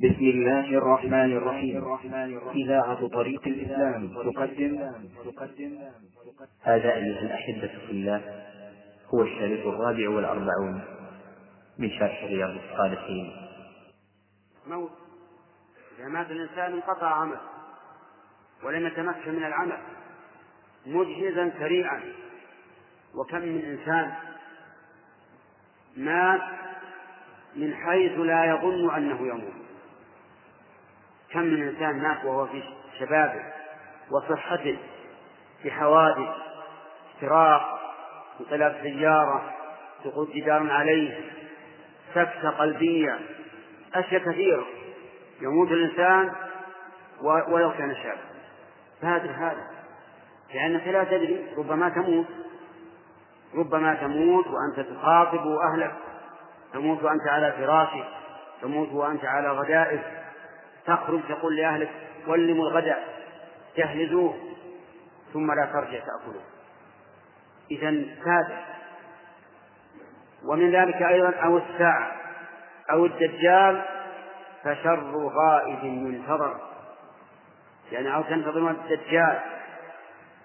بسم الله الرحمن الرحيم. إذاعة طريق الإسلام تقدم. هذا أيها الأحبة في الله هو الشريط الرابع والأربعون من شرح رياض الصالحين. موت. إذا مات الإنسان انقطع عمله ولم يتمكن من العمل مجهزا سريعا. وكم من إنسان مات من حيث لا يظن أنه يموت. كم من إنسان مات وهو في شبابه وصحته في حوادث افتراق انقلاب سيارة سقوط جدار عليه سكتة قلبية أشياء كثيرة. يموت الإنسان ولو كان شابا. فهذا هذا. لأنك لا تدري ربما تموت. ربما تموت وأنت تخاطب أهلك. تموت وأنت على فراشك. تموت وأنت على غدائك. تخرج تقول لأهلك ولموا الغداء جهزوه ثم لا ترجع تأكله. إذا فات ومن ذلك أيضا أو الساعة أو الدجال فشر غائب ينتظر يعني أو تنتظرون الدجال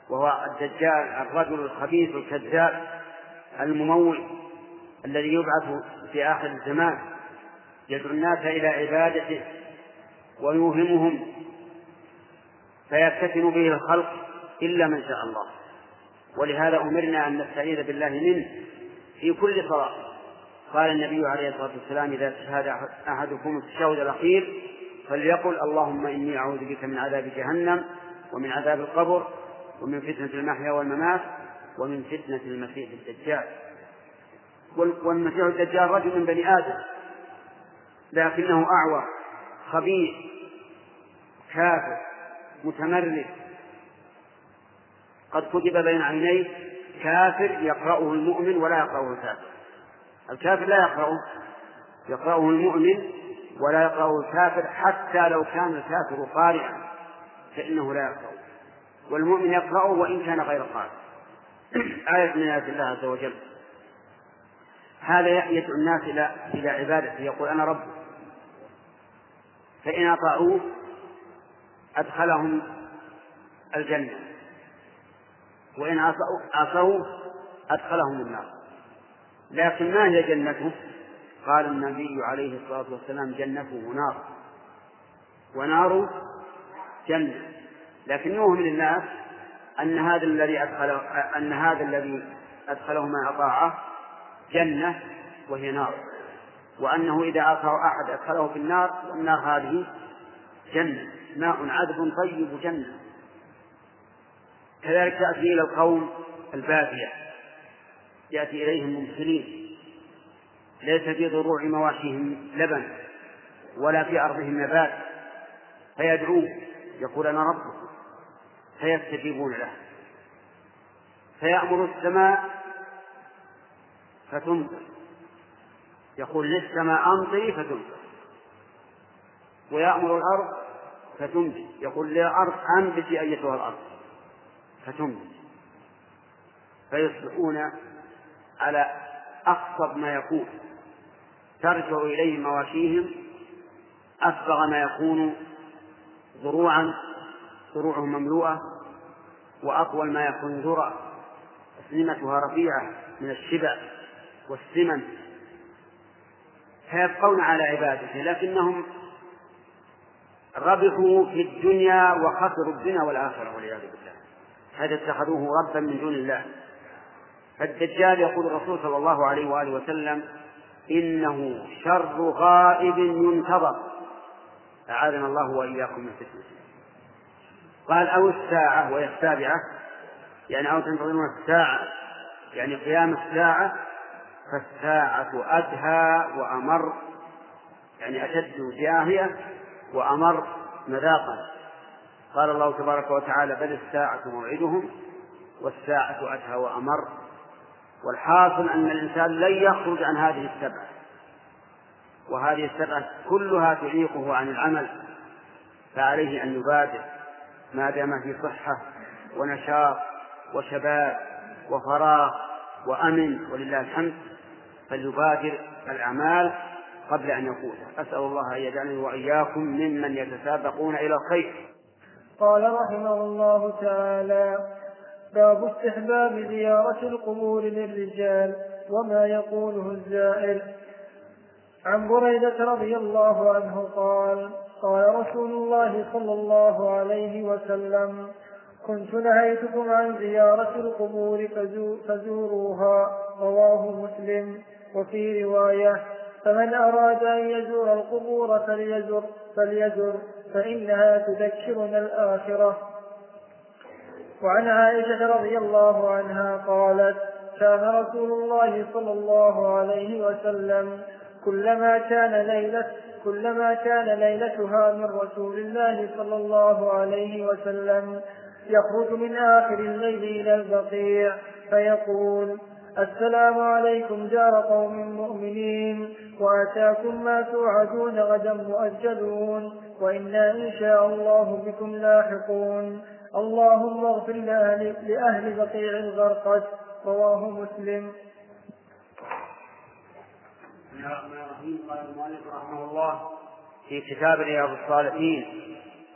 وهو الدجال الرجل الخبيث الكذاب الممول الذي يبعث في آخر الزمان يدعو الناس إلى عبادته. ويوهمهم فيفتتن به الخلق إلا من شاء الله. ولهذا أمرنا أن نستعيذ بالله منه في كل صلاة. قال النبي عليه الصلاة والسلام إذا تشهد أحدكم التشهد الأخير فليقل اللهم إني أعوذ بك من عذاب جهنم ومن عذاب القبر ومن فتنة المحيا والممات ومن فتنة المسيح الدجال. والمسيح الدجال رجل من بني آدم لكنه أعور. خبيث كافر متمرد. قد كتب بين عينيه كافر يقرأه المؤمن ولا يقرأه الكافر. الكافر لا يقرأه يقرأه المؤمن ولا يقرأه الكافر حتى لو كان الكافر قارئا فإنه لا يقرأه. والمؤمن يقرأه وإن كان غير قارئ. آية من آيات الله عز وجل. هذا يدعو الناس إلى إلى عبادته. يقول أنا رب فإن أطاعوه أدخلهم الجنة. وإن عصوا أدخلهم النار. لكن ما هي جنته؟ قال النبي عليه الصلاة والسلام جنته نار. ونار جنة. لكن يوهم للناس أن هذا الذي أدخل أن هذا الذي أدخله من أطاعه جنة وهي نار. وأنه إذا عصاه أحد أدخله في النار والنار هذه جنة ماء عذب طيب جنة. كذلك تأتي إلى القوم البادية يأتي إليهم ممثلين ليس في ضروع مواشيهم لبن ولا في أرضهم نبات فيدعوه يقول أنا ربكم فيستجيبون له. فيأمر السماء فتمطر. يقول للسماء أمطري فتمطر ويأمر الأرض فتنبت يقول للأرض أنبتي أيتها الأرض. فتنبت فيصبحون على أخصب ما يكون. ترجع إليهم مواشيهم أسبغ ما يكون ضروعا ضروعهم مملوءة وأطول ما يكون ذرى أسنمتها رفيعة من الشبع والسمن. فيبقون على عبادته لكنهم ربحوا في الدنيا وخسروا الدنيا والآخرة والعياذ بالله. هذا اتخذوه ربا من دون الله. فالدجال يقول الرسول صلى الله عليه وآله وسلم إنه شر غائب ينتظر. أعاذنا الله وإياكم من فتنة. قال أو الساعة وهي السابعة يعني أو تنتظرون الساعة يعني قيام الساعة فالساعة أدهى وأمر يعني أشد جاهية وأمر مذاقا. قال الله تبارك وتعالى بل الساعة موعدهم والساعة أدهى وأمر. والحاصل أن الإنسان لن يخرج عن هذه السبعة. وهذه السبعة كلها تعيقه عن العمل فعليه أن يبادر ما دام في صحة ونشاط وشباب وفراغ وأمن ولله الحمد. فليبادر الأعمال قبل أن يقول. أسأل الله أن يجعلني وإياكم ممن يتسابقون إلى الخير. قال رحمه الله تعالى باب استحباب زيارة القبور للرجال وما يقوله الزائر. عن بريدة رضي الله عنه قال قال رسول الله صلى الله عليه وسلم كنت نهيتكم عن زيارة القبور فزوروها. رواه مسلم. وفي رواية فمن أراد أن يزور القبور فليزر فليزر فإنها تذكرنا الآخرة. وعن عائشة رضي الله عنها قالت كان رسول الله صلى الله عليه وسلم كلما كان ليلة كلما كان ليلتها من رسول الله صلى الله عليه وسلم يخرج من آخر الليل إلى البقيع فيقول السلام عليكم دار قوم مؤمنين وأتاكم ما توعدون غدا مؤجلون وإنا إن شاء الله بكم لاحقون. اللهم اغفر لأهل, بقيع الغرقد رواه مسلم. بسم الله الرحمن الرحيم. قال المؤلف رحمه الله في كتاب رياض الصالحين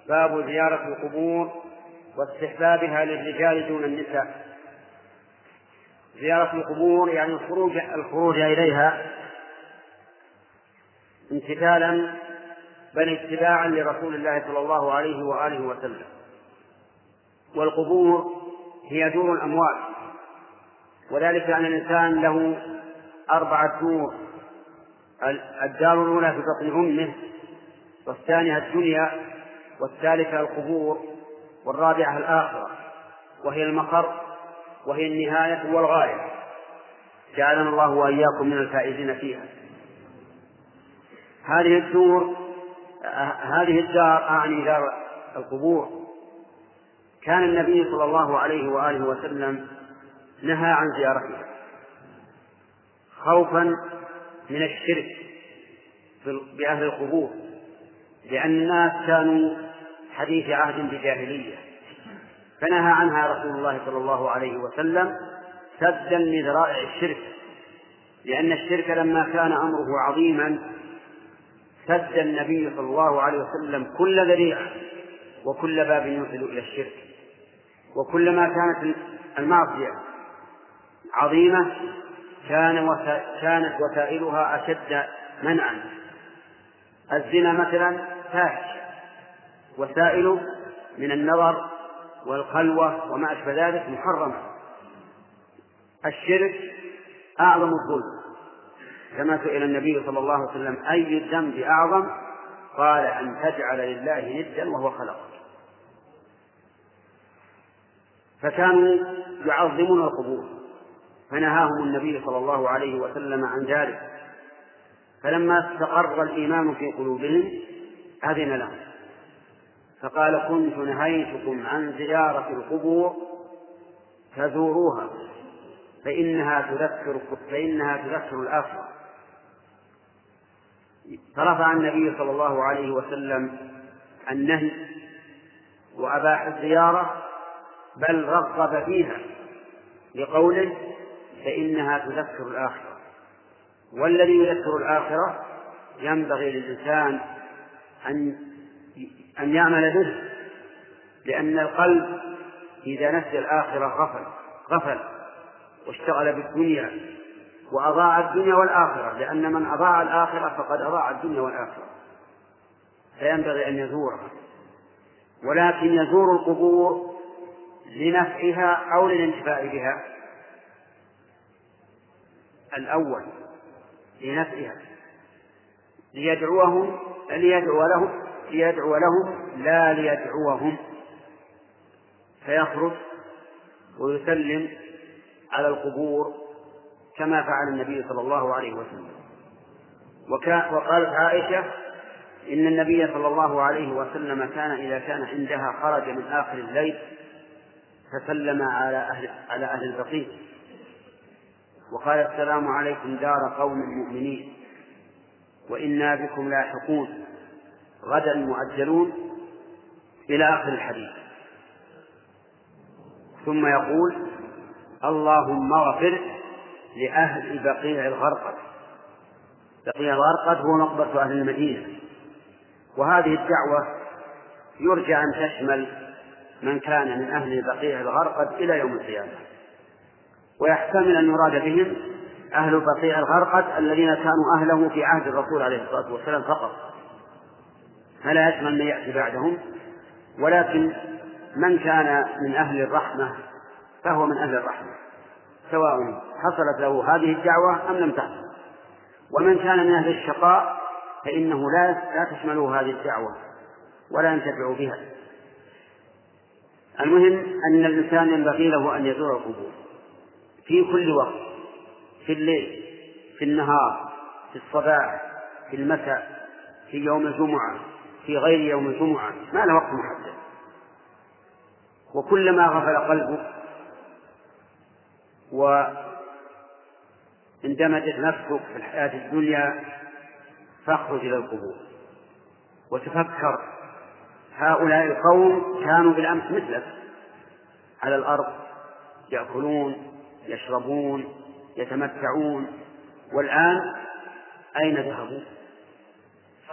باب زيارة القبور واستحبابها للرجال دون النساء. زيارة القبور يعني الخروج الخروج إليها امتثالا بل اتباعا لرسول الله صلى الله عليه وآله وسلم. والقبور هي دور الأموات وذلك أن الإنسان له أربعة دور الدار الأولى في بطن أمه والثانية الدنيا والثالثة القبور والرابعة الآخرة وهي المقر. وهي النهاية والغاية. جعلنا الله وإياكم من الفائزين فيها. هذه الدور هذه الدار أعني دار القبور. كان النبي صلى الله عليه وآله وسلم نهى عن زيارتها. خوفا من الشرك بأهل القبور لأن الناس كانوا حديث عهد بجاهلية. فنهى عنها رسول الله صلى الله عليه وسلم سدا لذرائع الشرك لأن الشرك لما كان أمره عظيما سد النبي صلى الله عليه وسلم كل ذريعة وكل باب يوصل إلى الشرك. وكلما كانت المعصية عظيمة كان كانت وسائلها أشد منعا. الزنا مثلا فاحش وسائل من النظر والخلوة وما أشبه ذلك محرمة. الشرك أعظم الظلم. كما سئل النبي صلى الله عليه وسلم أي الذنب أعظم؟ قال أن تجعل لله ندا وهو خلقك. فكانوا يعظمون القبور. فنهاهم النبي صلى الله عليه وسلم عن ذلك. فلما استقر الإيمان في قلوبهم أذن لهم. فقال كنت نهيتكم عن زيارة القبور فزوروها فإنها تذكر فإنها تذكر الآخرة فرفع النبي صلى الله عليه وسلم النهي وأباح الزيارة بل رغب فيها لقوله فإنها تذكر الآخرة. والذي يذكر الآخرة ينبغي للإنسان أن أن يعمل به لأن القلب إذا نسي الآخرة غفل غفل واشتغل بالدنيا وأضاع الدنيا والآخرة لأن من أضاع الآخرة فقد أضاع الدنيا والآخرة. فينبغي أن يزورها. ولكن يزور القبور لنفعها أو للانتفاع بها. الأول لنفعها. ليدعوهم ليدعو لهم ليدعو لهم لا ليدعوهم. فيخرج ويسلم على القبور كما فعل النبي صلى الله عليه وسلم. وقالت عائشة إن النبي صلى الله عليه وسلم كان إذا كان عندها خرج من آخر الليل فسلم على أهل على أهل البقيع. وقال السلام عليكم دار قوم مؤمنين وإنا بكم لاحقون. غدا مؤجلون إلى آخر الحديث. ثم يقول اللهم اغفر لأهل بقيع الغرقد. بقيع الغرقد هو مقبرة أهل المدينة. وهذه الدعوة يرجى أن تشمل من كان من أهل بقيع الغرقد إلى يوم القيامة. ويحتمل أن يراد بهم أهل بقيع الغرقد الذين كانوا أهله في عهد الرسول عليه الصلاة والسلام فقط. فلا يشمل من يأتي بعدهم. ولكن من كان من أهل الرحمة فهو من أهل الرحمة سواء حصلت له هذه الدعوة أم لم تحصل. ومن كان من أهل الشقاء فإنه لا لا تشمله هذه الدعوة ولا ينتفع بها. المهم أن الإنسان ينبغي له أن يزور القبور في كل وقت في الليل في النهار في الصباح في المساء في يوم الجمعة. في غير يوم الجمعة ما له وقت محدد. وكلما غفل قلبك واندمجت نفسك في الحياة الدنيا فاخرج إلى القبور. وتفكر هؤلاء القوم كانوا بالأمس مثلك. على الأرض يأكلون يشربون يتمتعون. والآن أين ذهبوا؟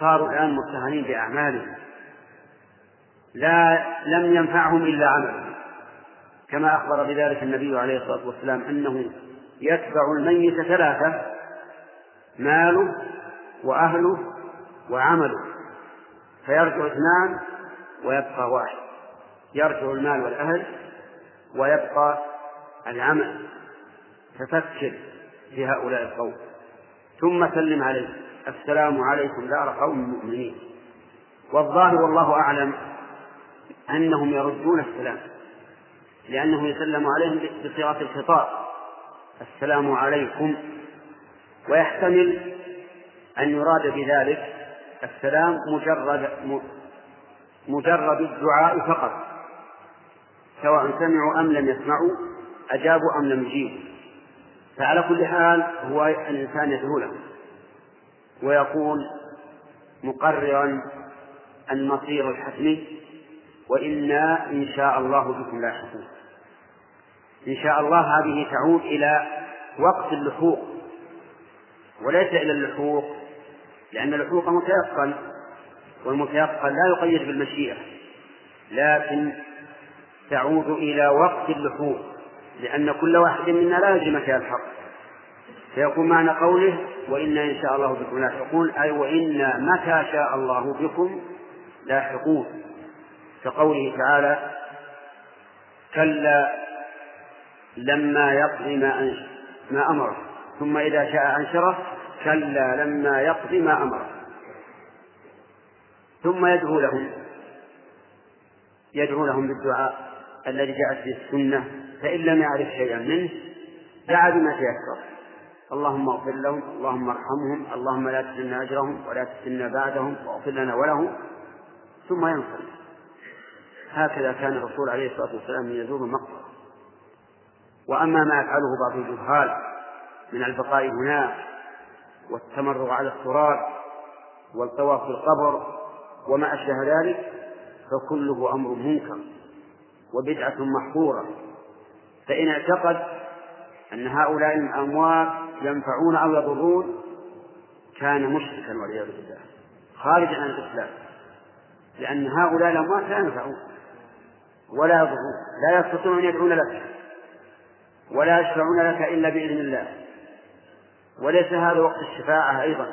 صاروا الآن متهمين بأعمالهم. لا لم ينفعهم إلا عملهم كما أخبر بذلك النبي عليه الصلاة والسلام أنه يتبع الميت ثلاثة ماله وأهله وعمله. فيرجع اثنان ويبقى واحد. يرجع المال والأهل ويبقى العمل. ففكر في هؤلاء القوم. ثم سلم عليه السلام عليكم دار قوم مؤمنين. والظاهر والله أعلم أنهم يردون السلام لأنه يسلم عليهم بصيغة الخطاب السلام عليكم ويحتمل أن يراد بذلك السلام مجرد مجرد الدعاء فقط سواء سمعوا أم لم يسمعوا أجابوا أم لم يجيبوا. فعلى كل حال هو الإنسان يدعو له. ويقول مقررا المصير الحتمي وإنا إن شاء الله بكم لاحقون. إن شاء الله هذه تعود إلى وقت اللحوق وليس إلى اللحوق لأن اللحوق متيقن والمتيقن لا يقيد بالمشيئة لكن تعود إلى وقت اللحوق لأن كل واحد منا لا يدري متى يلحق. فيكون معنى قوله وإنا إن شاء الله بكم لاحقون أي وإنا متى شاء الله بكم لاحقون. كقوله تعالى كلا لما يقضي ما ما أمره. ثم إذا شاء أنشره كلا لما يقضي ما أمره. ثم يدعو لهم يدعو لهم بالدعاء الذي جاءت به السنة فإن لم يعرف شيئا منه دعا بما تيسر. اللهم اغفر لهم اللهم ارحمهم اللهم لا تسلنا أجرهم ولا تسلنا بعدهم واغفر لنا ولهم ثم ينصرف هكذا كان الرسول عليه الصلاة والسلام يزور المقبرة وأما ما يفعله بعض الجهال من البقاء هناك والتمرغ على التراب والطواف القبر وما أشبه ذلك فكله أمر منكر وبدعة محظورة فإن اعتقد أن هؤلاء الأموات ينفعون أو يضرون كان مشركا والعياذ بالله خارجا عن الإسلام لأن هؤلاء الأموات لا ينفعون ولا يضرون لا يستطيعون أن يدعون لك ولا يشفعون لك إلا بإذن الله. وليس هذا وقت الشفاعة أيضا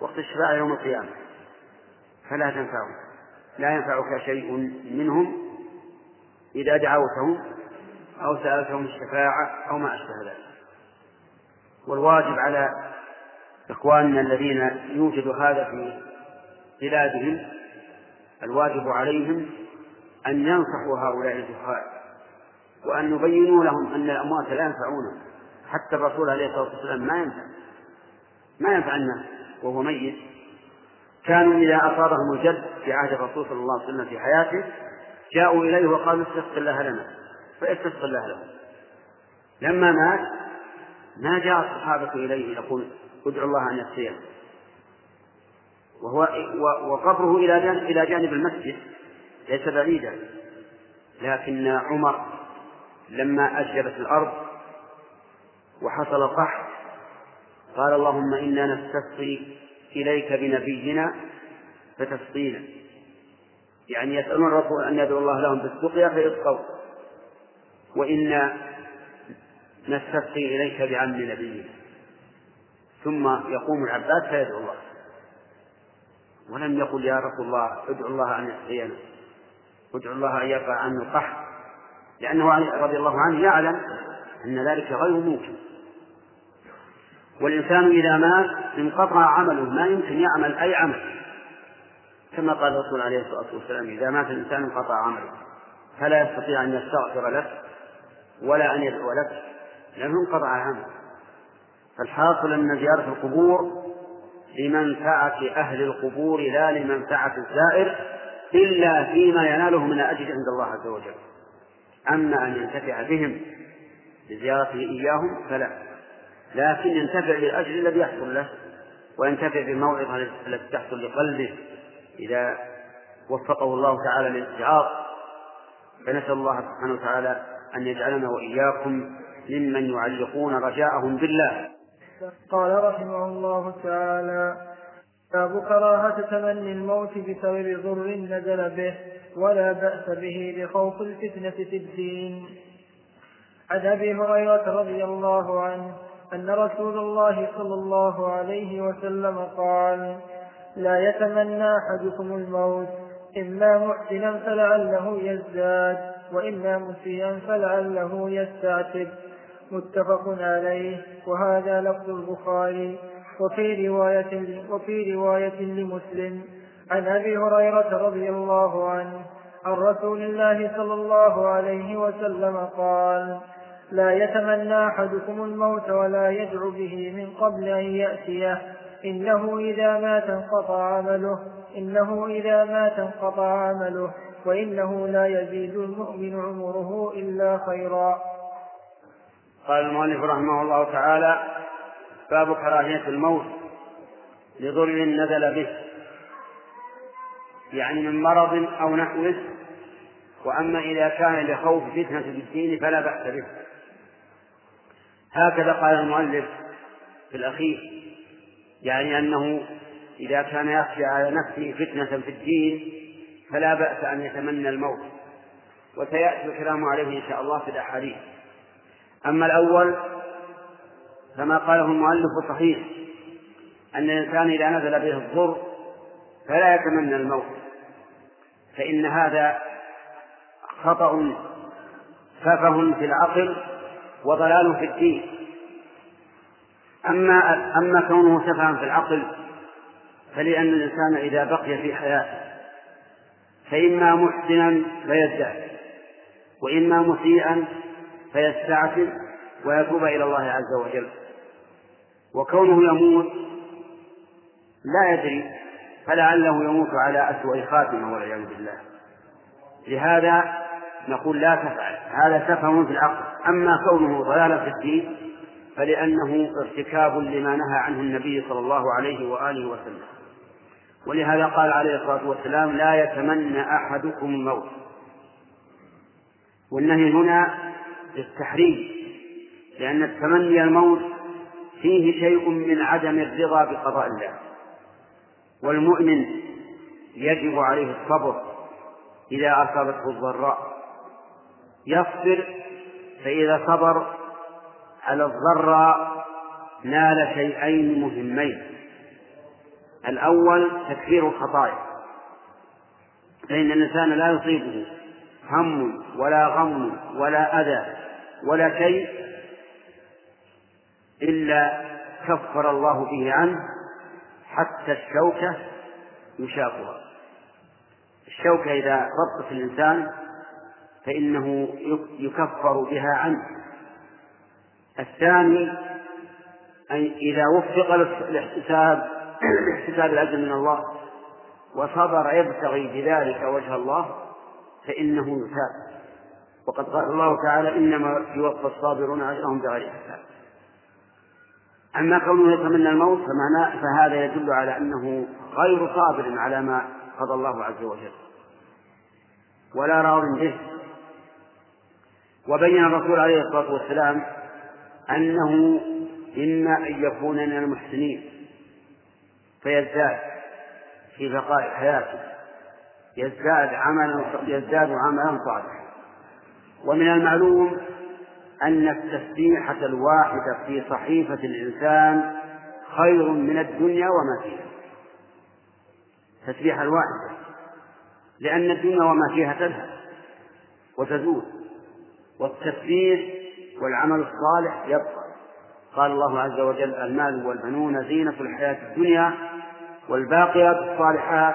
وقت الشفاعة يوم القيامة. فلا تنفعهم لا ينفعك شيء منهم إذا دعوتهم أو سألتهم الشفاعة أو ما أشبه ذلك. والواجب على إخواننا الذين يوجد هذا في بلادهم الواجب عليهم أن ينصحوا هؤلاء الجهال وأن يبينوا لهم أن الأموات لا ينفعونهم حتى الرسول عليه الصلاة والسلام ما ينفع. ما ينفع الناس وهو ميت. كانوا إذا أصابهم الجد في عهد الرسول صلى الله عليه وسلم في حياته جاءوا إليه وقالوا استسق الله لنا. فيستسق الله لهم. لما مات ما جاء الصحابة إليه يقول ادعوا الله أن يكفيه وهو وقبره إلى جانب إلى جانب المسجد ليس بعيدا. لكن عمر لما أشجبت الأرض وحصل قحط قال اللهم إنا نستسقي إليك بنبينا فتسقينا. يعني يسألون الرسول أن يدعو الله لهم بالسقيا فيسقوا. وإنا نستسقي إليك بعم نبينا ثم يقوم العباس فيدعو الله. ولم يقل يا رسول الله ادعو الله أن يسقينا ادعو الله أن يرفع عنه القحط. لأنه رضي الله عنه يعلم أن ذلك غير ممكن. والإنسان إذا مات انقطع عمله. ما يمكن يعمل أي عمل. كما قال الرسول عليه الصلاة والسلام إذا مات الإنسان انقطع عمله. فلا يستطيع أن يستغفر لك ولا أن يدعو لك لأنه انقطع عمله فالحاصل أن زيارة القبور لمنفعة أهل القبور لا لمنفعة الزائر إلا فيما يناله من الأجر عند الله عز وجل. أما أن ينتفع بهم بزيارته إياهم فلا. لكن ينتفع بالأجر الذي يحصل له وينتفع بالموعظة التي تحصل لقلبه إذا وفقه الله تعالى للاتعاظ فنسأل الله سبحانه وتعالى أن يجعلنا وإياكم ممن يعلقون رجاءهم بالله. قال رحمه الله تعالى باب كراهة تمني الموت بسبب ضر نزل به ولا بأس به لخوف الفتنة في الدين. عن أبي هريرة رضي الله عنه أن رسول الله صلى الله عليه وسلم قال لا يتمنى أحدكم الموت إما محسنا فلعله يزداد وإما مسيئا فلعله يستعتب. متفق عليه وهذا لفظ البخاري وفي رواية وفي رواية لمسلم عن أبي هريرة رضي الله عنه عن رسول الله صلى الله عليه وسلم قال لا يتمنى أحدكم الموت ولا يدعو به من قبل أن يأتيه إنه إذا مات انقطع عمله إنه إذا مات انقطع عمله وإنه لا يزيد المؤمن عمره إلا خيرا. قال المؤلف رحمه الله تعالى باب كراهية الموت لضر نزل به يعني من مرض أو نحوه وأما إذا كان لخوف فتنة في الدين فلا بأس به. هكذا قال المؤلف في الأخير يعني أنه إذا كان يخشى على نفسه فتنة في الدين فلا بأس أن يتمنى الموت. وسيأتي الكلام عليه إن شاء الله في الأحاديث. أما الأول فما قاله المؤلف صحيح أن الإنسان إذا نزل به الضر فلا يتمنى الموت فإن هذا خطأ سفه في العقل وضلال في الدين. أما أما كونه سفها في العقل فلأن الإنسان إذا بقي في حياته فإما محسنا فيزداد وإما مسيئا فيستعتب ويتوب إلى الله عز وجل. وكونه يموت لا يدري فلعله يموت على أسوأ خاتمة والعياذ بالله. لهذا نقول لا تفعل. هذا سفه في العقل. أما كونه ضلالا في الدين فلأنه ارتكاب لما نهى عنه النبي صلى الله عليه وآله وسلم. ولهذا قال عليه الصلاة والسلام لا يتمنى أحدكم الموت. والنهي هنا للتحريم لأن التمني الموت فيه شيء من عدم الرضا بقضاء الله. والمؤمن يجب عليه الصبر إذا أصابته الضراء. يصبر فإذا صبر على الضراء نال شيئين مهمين. الأول تكفير الخطايا فإن الإنسان لا يصيبه هم ولا غم ولا أذى ولا شيء إلا كفر الله به عنه حتى الشوكة يشاقها. الشوكة إذا ربطت الإنسان فإنه يكفر بها عنه. الثاني أن إذا وفق الاحتساب الاحتساب الأجر من الله وصبر يبتغي بذلك وجه الله فإنه يثاب. وقد قال الله تعالى إنما يوفى الصابرون أجرهم بغير حساب. أما كونه يتمنى الموت فهذا يدل على أنه غير صابر على ما قضى الله عز وجل. ولا راض به. وبين الرسول عليه الصلاة والسلام أنه إما أن يكون من المحسنين. فيزداد في بقاء حياته. يزداد عملا يزداد عملا صالحا. ومن المعلوم أن التسبيحة الواحدة في صحيفة الإنسان خير من الدنيا وما فيها. التسبيحة الواحدة لأن الدنيا وما فيها تذهب وتزول والتسبيح والعمل الصالح يبقى. قال الله عز وجل المال والبنون زينة الحياة الدنيا والباقيات الصالحات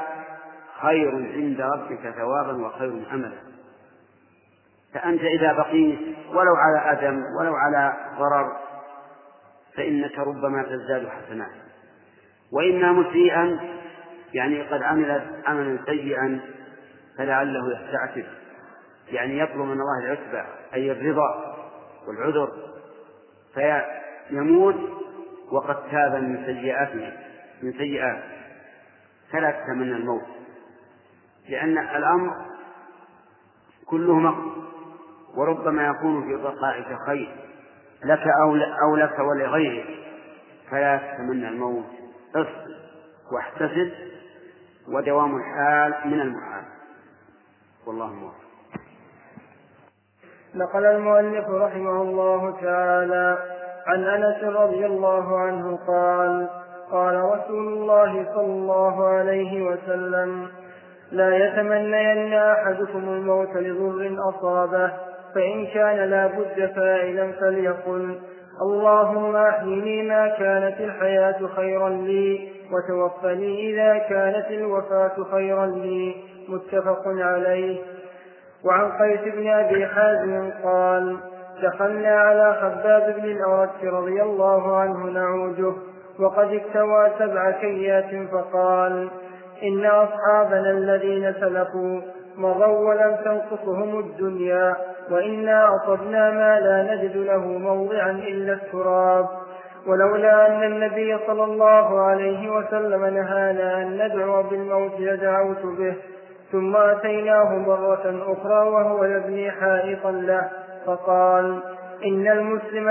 خير عند ربك ثوابا وخير املا فأنت إذا بقيت ولو على أدم ولو على ضرر فإنك ربما تزداد حسنات. وإما مسيئا يعني قد عمل عملا سيئا فلعله يستعتب. يعني يطلب من الله العتبة أي الرضا والعذر فيموت وقد تاب من سيئاته من سيئات. فلا تتمنى الموت لأن الأمر كله مقصود. وربما يكون في بقائك خير لك أو, أو لك ولغيرك. فلا تتمنى الموت اصبر واحتسب ودوام الحال من المحال والله موفق. نقل المؤلف رحمه الله تعالى عن أنس رضي الله عنه قال قال رسول الله صلى الله عليه وسلم لا يتمنين أحدكم الموت لضر أصابه. فإن كان لا بد فاعلا فليقل اللهم أحيني ما كانت الحياة خيرا لي وتوفني إذا كانت الوفاة خيرا لي. متفق عليه. وعن قيس بن أبي حازم قال دخلنا على خباب بن الأرت رضي الله عنه نعوده وقد اكتوى سبع كيات فقال إن أصحابنا الذين سلفوا مضوا ولم تنقصهم الدنيا وإنا أصبنا ما لا نجد له موضعا إلا التراب. ولولا أن النبي صلى الله عليه وسلم نهانا أن ندعو بالموت لدعوت به ثم أتيناه مرة أخرى وهو يبني حائطا له فقال إن المسلم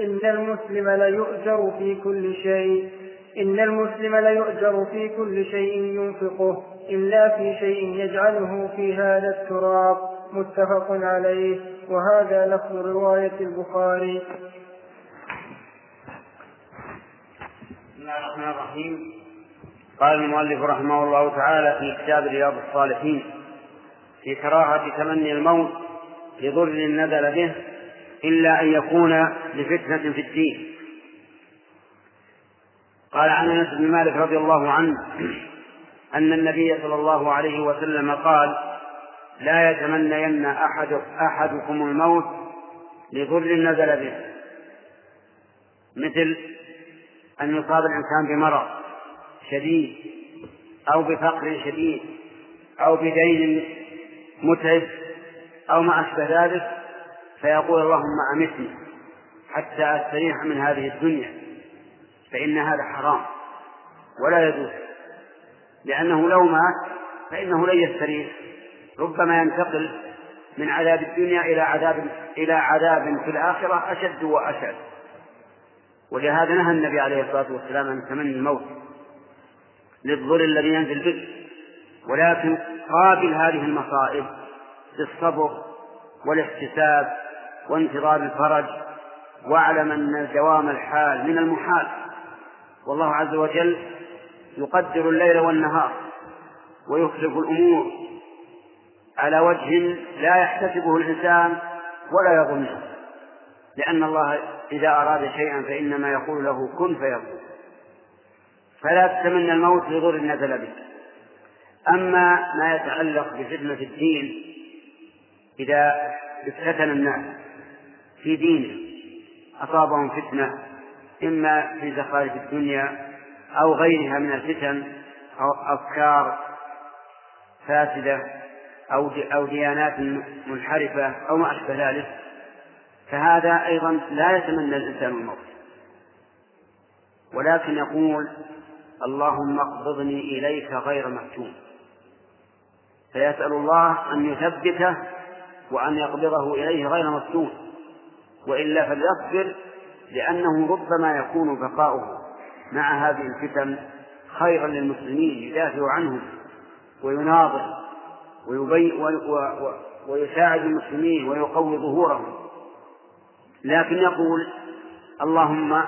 إن المسلم ليؤجر في كل شيء إن المسلم ليؤجر في كل شيء ينفقه. إلا في شيء يجعله في هذا التراب متفق عليه وهذا لفظ رواية البخاري. بسم الله الرحمن الرحيم. قال المؤلف رحمه الله تعالى في كتاب رياض الصالحين في كراهة تمني الموت لضر نزل به إلا أن يكون لفتنة في الدين. قال عن أنس بن مالك رضي الله عنه أن النبي صلى الله عليه وسلم قال لا يتمنين أحد أحدكم الموت لضر نزل به. مثل أن يصاب الإنسان بمرض شديد أو بفقر شديد أو بدين متعب أو ما أشبه ذلك فيقول اللهم أمتني حتى أستريح من هذه الدنيا فإن هذا حرام ولا يجوز. لأنه لو مات فإنه لن يستريح ربما ينتقل من عذاب الدنيا إلى عذاب إلى عذاب في الآخرة أشد وأشد. ولهذا نهى النبي عليه الصلاة والسلام عن تمني الموت للضر الذي ينزل به. ولكن قابل هذه المصائب بالصبر والاحتساب وانتظار الفرج واعلم أن دوام الحال من المحال. والله عز وجل يقدر الليل والنهار ويخلف الأمور على وجه لا يحتسبه الإنسان ولا يظنه لأن الله إذا أراد شيئا فإنما يقول له كن فيكون. فلا تتمنى الموت لضر نزل به. أما ما يتعلق بفتنة الدين إذا افتتن الناس في دينه أصابهم فتنة إما في زخارف الدنيا أو غيرها من الفتن أو أفكار فاسدة أو أو ديانات منحرفة أو ما أشبه ذلك. فهذا أيضا لا يتمنى الإنسان الموت. ولكن يقول اللهم اقبضني إليك غير مفتون. فيسأل الله أن يثبته وأن يقبضه إليه غير مفتون. وإلا فليصبر لأنه ربما يكون بقاؤه. مع هذه الفتن خيرا للمسلمين يدافع عنهم ويناظر ويبي ويساعد المسلمين ويقوي ظهورهم. لكن يقول اللهم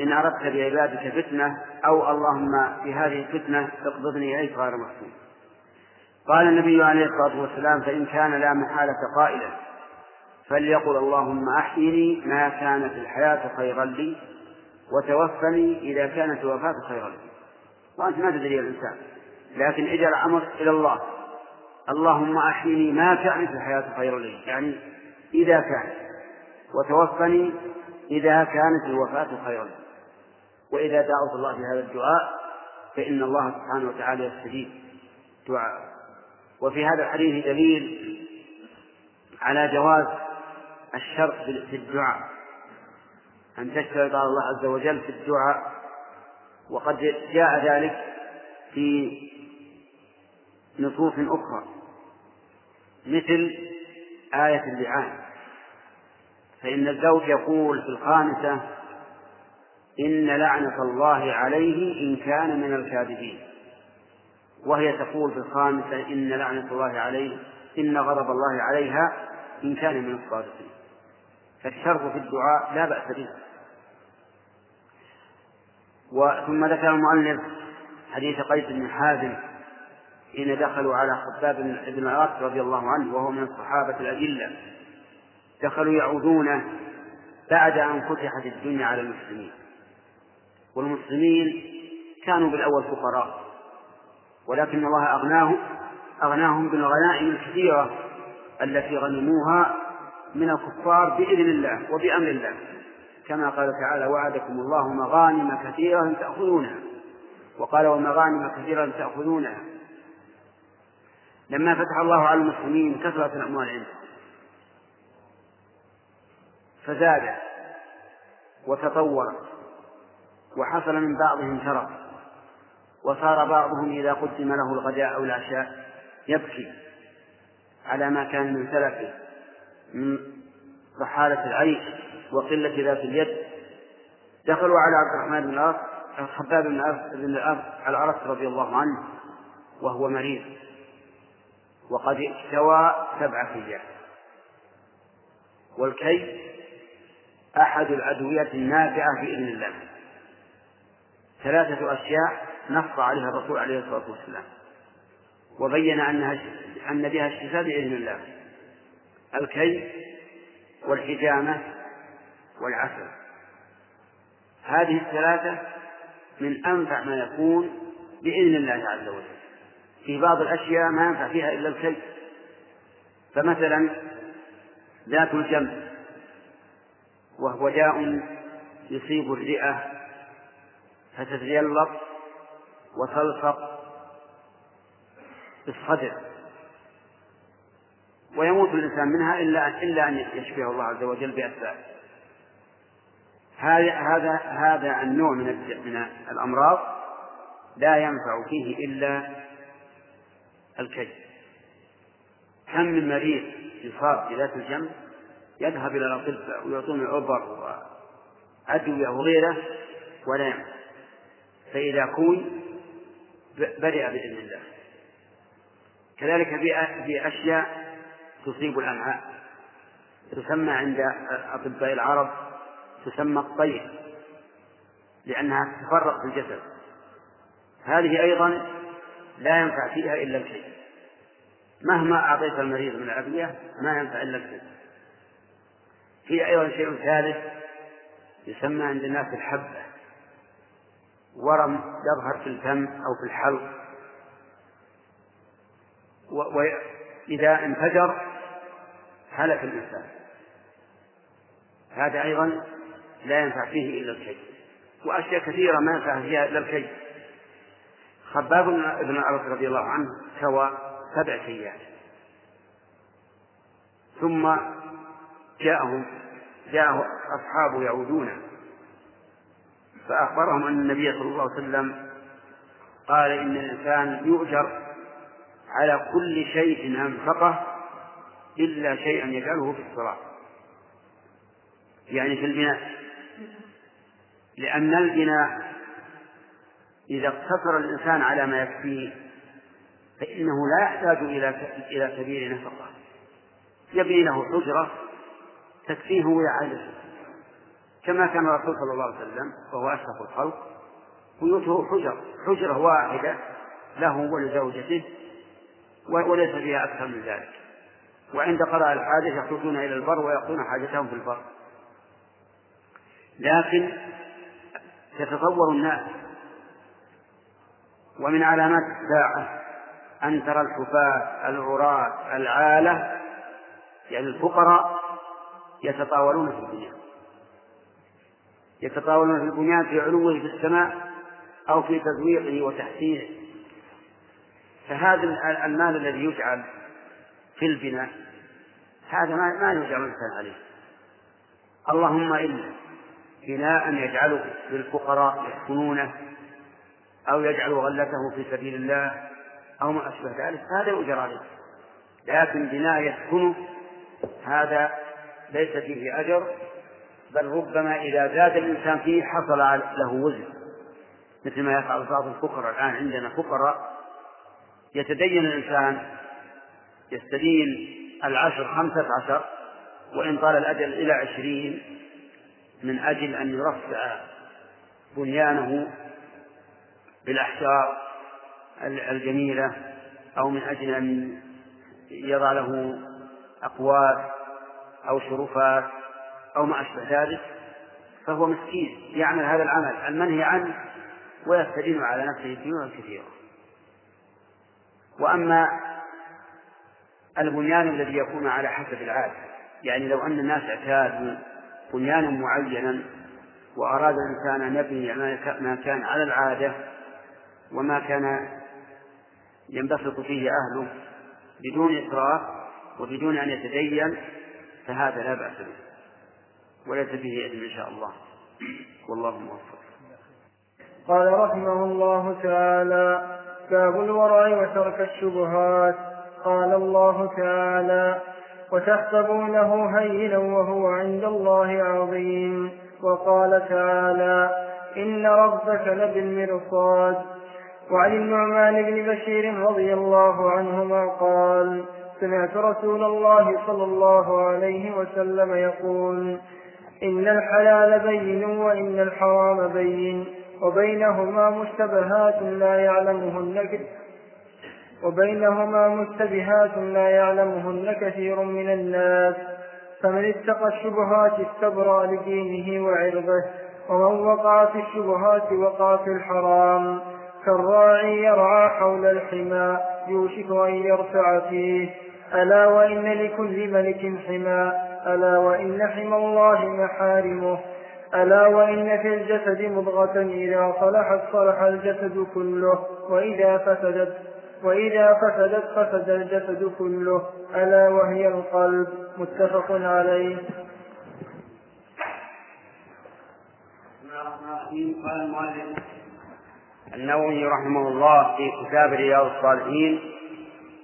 إن أردت بعبادك فتنة أو اللهم في هذه الفتنة اقبضني إليك غير مفتون قال النبي عليه الصلاة والسلام فإن كان لا محالة قائلا فليقل اللهم أحيني ما كانت الحياة خيرا لي وتوفني إذا كانت الوفاة خيرا. لي وأنت ما تدري الإنسان. لكن اجعل أمر إلى الله. اللهم أحيني ما كانت الحياة خيرا لي. يعني إذا كانت وتوفني إذا كانت الوفاة خيرا. لي وإذا دعوت الله بهذا الدعاء فإن الله سبحانه وتعالى يستجيب دعاء وفي هذا الحديث دليل على جواز الشرط في الدعاء. أن تشترط على الله عز وجل في الدعاء. وقد جاء ذلك في نصوص أخرى مثل آية اللعان. فإن الزوج يقول في الخامسة إن لعنة الله عليه إن كان من الكاذبين. وهي تقول في الخامسة إن لعنة الله عليه إن غضب الله عليها إن كان من الصادقين. فالشرط في الدعاء لا بأس به. وثم ذكر المؤلف حديث قيس بن حازم حين دخلوا على خباب بن العراق رضي الله عنه وهو من الصحابة الأجلة دخلوا يعودونه بعد أن فتحت الدنيا على المسلمين. والمسلمين كانوا بالأول فقراء ولكن الله أغناهم أغناهم بالغنائم الكثيرة التي غنموها من الكفار بإذن الله وبأمر الله. كما قال تعالى وعدكم الله مغانم كثيرة تأخذونها. وقال ومغانم كثيرة تأخذونها. لما فتح الله على المسلمين كثرت الأموال عندهم فزاد وتطور وحصل من بعضهم شرف وصار بعضهم إذا قدم له الغداء أو العشاء يبكي على ما كان من سلفه. من رحالة العيش وقلة ذات اليد. دخلوا على عبد الرحمن بن العاص الخباب بن الأرض العرس رضي الله عنه وهو مريض. وقد اكتوى سبع أيام والكي أحد الأدوية النافعة بإذن الله. ثلاثة أشياء نص عليها الرسول عليه الصلاة والسلام. وبين أنها أن بها الشفاء بإذن الله. الكي والحجامة والعسل. هذه الثلاثة من أنفع ما يكون بإذن الله عز وجل. في بعض الأشياء ما ينفع فيها إلا الكي فمثلا ذات الجنب وهو داء يصيب الرئة فتتجلط وتلصق بالصدر ويموت الإنسان منها إلا إلا أن يشفيه الله عز وجل بأسباب. هذا هذا هذا النوع من من الأمراض لا ينفع فيه إلا الكي كم من مريض يصاب بذات الجنب يذهب إلى الأطباء ويعطون عبر وأدوية وغيره ولا ينفع. فإذا كوي برئ بإذن الله. كذلك في أشياء تصيب الأمعاء تسمى عند أطباء العرب تسمى الطير لأنها تتفرق في الجسد. هذه أيضا لا ينفع فيها إلا الشيء مهما أعطيت المريض من الأدوية ما ينفع إلا الشيء في أيضا شيء ثالث يسمى عند الناس الحبة ورم يظهر في الفم أو في الحلق. وإذا انفجر هلك الإنسان. هذا أيضا لا ينفع فيه إلا الكي وأشياء كثيرة ما ينفع فيها إلا الكي خباب بن الأرض رضي الله عنه سوى سبع كيات. ثم جاءهم جاءه أصحابه يعودون. فأخبرهم أن النبي صلى الله عليه وسلم قال إن الإنسان يؤجر على كل شيء أنفقه إلا شيئا يجعله في الصلاة يعني في البناء. لأن البناء إذا اقتصر الإنسان على ما يكفيه فإنه لا يحتاج إلى إلى سبيل نفقة. يبني له حجرة تكفيه ويعالجه. كما كان الرسول صلى الله عليه وسلم وهو أشرف الخلق بيوته حجر حجرة واحدة له ولزوجته وليس فيها أكثر من ذلك. وعند قضاء الحاجة يخرجون إلى البر ويقضون حاجتهم في البر. لكن تتطور الناس. ومن علامات الساعة أن ترى الحفاة العراة العالة يعني الفقراء يتطاولون في البنيان يتطاولون في البنيان في علوه في السماء أو في تزويقه وتحسينه. فهذا المال الذي يجعل في البناء. هذا ما ما يجعل الإنسان عليه. اللهم إلا بناء يجعله للفقراء يسكنونه أو يجعل غلته في سبيل الله أو ما أشبه ذلك هذا يؤجر عليه. لكن بناء يسكنه هذا ليس فيه أجر بل ربما إذا زاد الإنسان فيه حصل له وزن. مثل ما يفعل بعض الفقراء. الآن عندنا فقراء يتدين الإنسان يستدين العشر خمسة عشر وإن طال الأجل إلى عشرين من أجل أن يرفع بنيانه بالأحجار الجميلة أو من أجل أن يضع له أقوات أو شرفات أو ما أشبه ذلك فهو مسكين يعمل هذا العمل. المنهي عنه ويستدين على نفسه الديون الكثيرة وأما البنيان الذي يكون على حسب العادة. يعني لو أن الناس اعتادوا بنيانا معينا وأراد الإنسان أن يبني ما كان على العادة وما كان ينبسط فيه أهله بدون إسراف وبدون أن يتدين فهذا لا بأس به. وليس به إثم إن شاء الله. والله موفق. قال رحمه الله تعالى باب الورع وترك الشبهات. قال الله تعالى وتحسبونه هينا وهو عند الله عظيم. وقال تعالى إن ربك لبالمرصاد. وعن النعمان بن بشير رضي الله عنهما قال سمعت رسول الله صلى الله عليه وسلم يقول إن الحلال بين وإن الحرام بين وبينهما مشتبهات لا يعلمهن وبينهما مشتبهات لا يعلمهن كثير من الناس. فمن اتقى الشبهات استبرأ لدينه وعرضه ومن وقع في الشبهات وقع في الحرام كالراعي يرعى حول الحمى يوشك أن يرتع فيه. ألا وإن لكل ملك حمى ألا وإن حمى الله محارمه. ألا وإن في الجسد مضغة إذا صلحت صلح الجسد كله وإذا فسدت وإذا فسدت فسد الجسد كله ألا وهي القلب متفق عليه. قال النووي رحمه الله في كتاب رياض الصالحين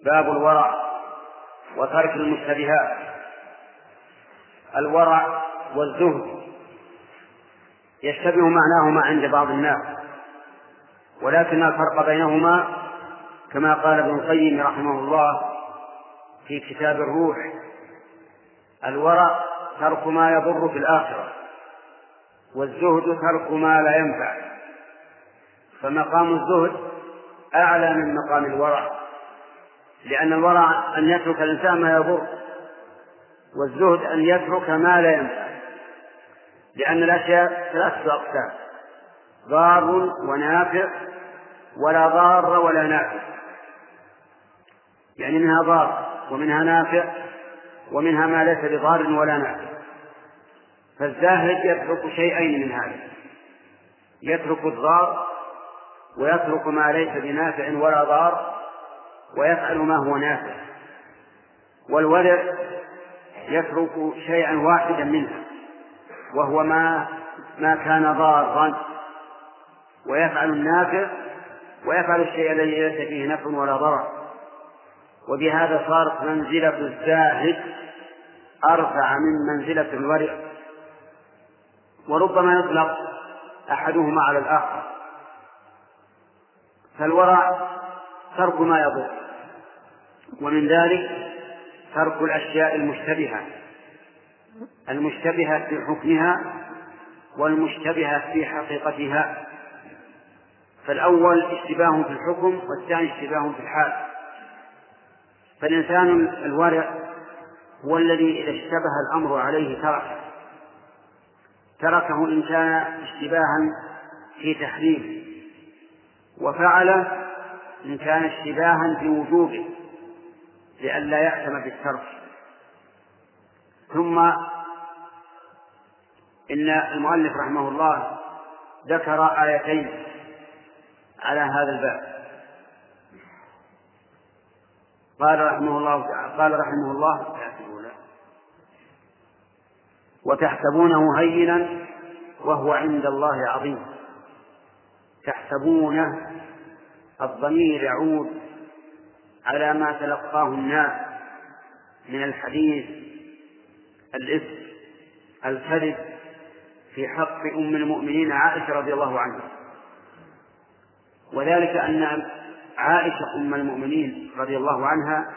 باب الورع وترك المشتبهات. الورع والزهد يشتبه معناهما عند بعض الناس ولكن الفرق بينهما كما قال ابن القيم رحمه الله في كتاب الروح الورع ترك ما يضر في الآخرة والزهد ترك ما لا ينفع. فمقام الزهد أعلى من مقام الورع لأن الورع أن يترك الإنسان ما يضر والزهد أن يترك ما لا ينفع لأن الأشياء ثلاثة أقسام ضار ونافع ولا ضار ولا نافع. يعني منها ضار ومنها نافع ومنها ما ليس بضار ولا نافع. فالزاهد يترك شيئين من هذا. يترك الضار ويترك ما ليس بنافع ولا ضار ويفعل ما هو نافع. والولد يترك شيئا واحدا منها وهو ما ما كان ضارا. ويفعل النافع ويفعل الشيء الذي ليس فيه نفع ولا ضرر. وبهذا صارت منزلة الزاهد أرفع من منزلة الورع وربما يطلق أحدهما على الآخر. فالورع ترك ما يضر ومن ذلك ترك الأشياء المشتبهة المشتبهة في حكمها والمشتبهة في حقيقتها. فالأول اشتباه في الحكم والثاني اشتباه في الحال. فالإنسان الورع هو الذي إذا اشتبه الأمر عليه تركه تركه إن كان اشتباها في تحريمه وفعله إن كان اشتباها في وجوبه لئلا يأثم بالترك. ثم إن المؤلف رحمه الله ذكر آيتين على هذا الباب. قال رحمه الله قال رحمه الله وتحسبونه هينا وهو عند الله عظيم. تحسبونه الضمير يعود على ما تلقاه الناس من الحديث الإثم الكذب في حق أم المؤمنين عائشة رضي الله عنها. وذلك أن عائشة أم المؤمنين رضي الله عنها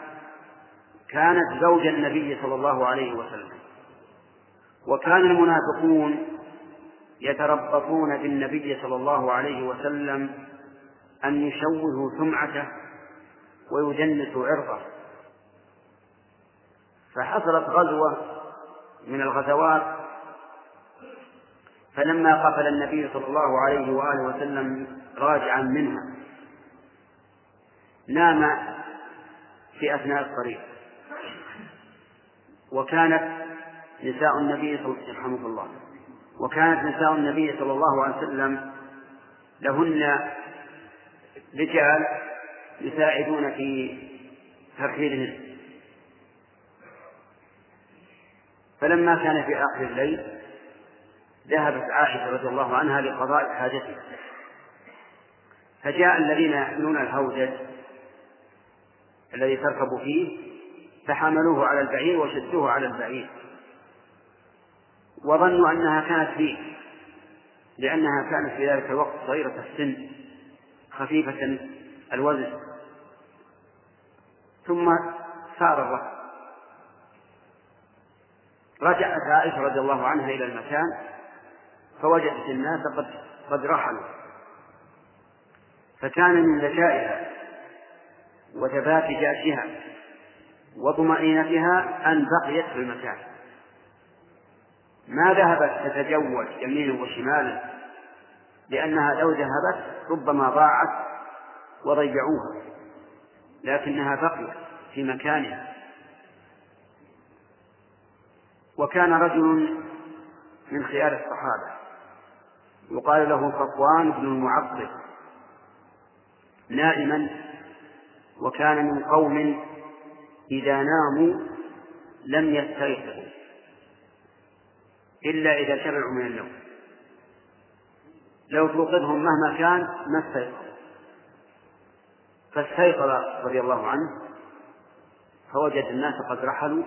كانت زوج النبي صلى الله عليه وسلم. وكان المنافقون يتربصون بالنبي صلى الله عليه وسلم أن يشوهوا سمعته ويجنسوا عرضه. فحصلت غزوة من الغزوات فلما قفل النبي صلى الله عليه وآله وسلم راجعا منها. نام في أثناء الطريق وكانت نساء النبي صلى رحمه الله. وكانت نساء النبي صلى الله عليه وسلم لهن رجال يساعدون في ترحيلهن. فلما كان في آخر الليل ذهبت عائشة رضي الله عنها لقضاء حاجتها. فجاء الذين يحملون الهودج الذي تركب فيه فحملوه على البعير وشدوه على البعير. وظنوا أنها كانت فيه لأنها كانت في ذلك الوقت صغيرة السن خفيفة الوزن. ثم سار الركب رجعت عائشة رضي الله عنها إلى المكان فوجدت الناس قد قد رحلوا. فكان من ذكائها وثبات جاشها وطمأنينتها أن بقيت في المكان. ما ذهبت تتجول يمينا وشمالا لأنها لو ذهبت ربما ضاعت وضيعوها لكنها بقيت في مكانها. وكان رجل من خيار الصحابة يقال له صفوان بن المعطل نائما وكان من قوم إذا ناموا لم يستيقظوا إلا إذا شبعوا من النوم. لو توقظهم مهما كان ما استيقظوا. فاستيقظ رضي الله عنه فوجد الناس قد رحلوا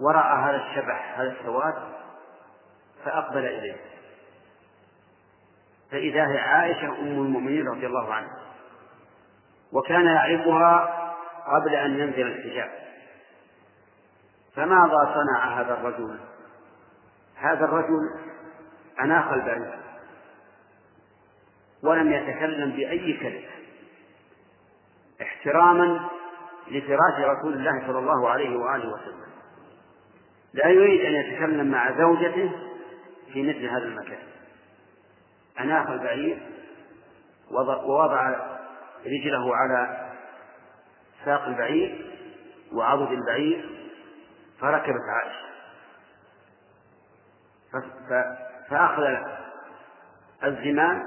ورأى هذا الشبح هذا السواد فأقبل إليه. فإذا هي عائشة أم المؤمنين رضي الله عنها. وكان يعرفها قبل أن ينزل الحجاب. فماذا صنع هذا الرجل؟ هذا الرجل أناخ البعير ولم يتكلم بأي كلمة. احتراما لفراش رسول الله صلى الله عليه وآله وسلم. لا يريد أن يتكلم مع زوجته في مثل هذا المكان. أناخ البعير ووضع رجله على ساق البعير وعضد البعير فركبت عائشة. فأخذ الزمام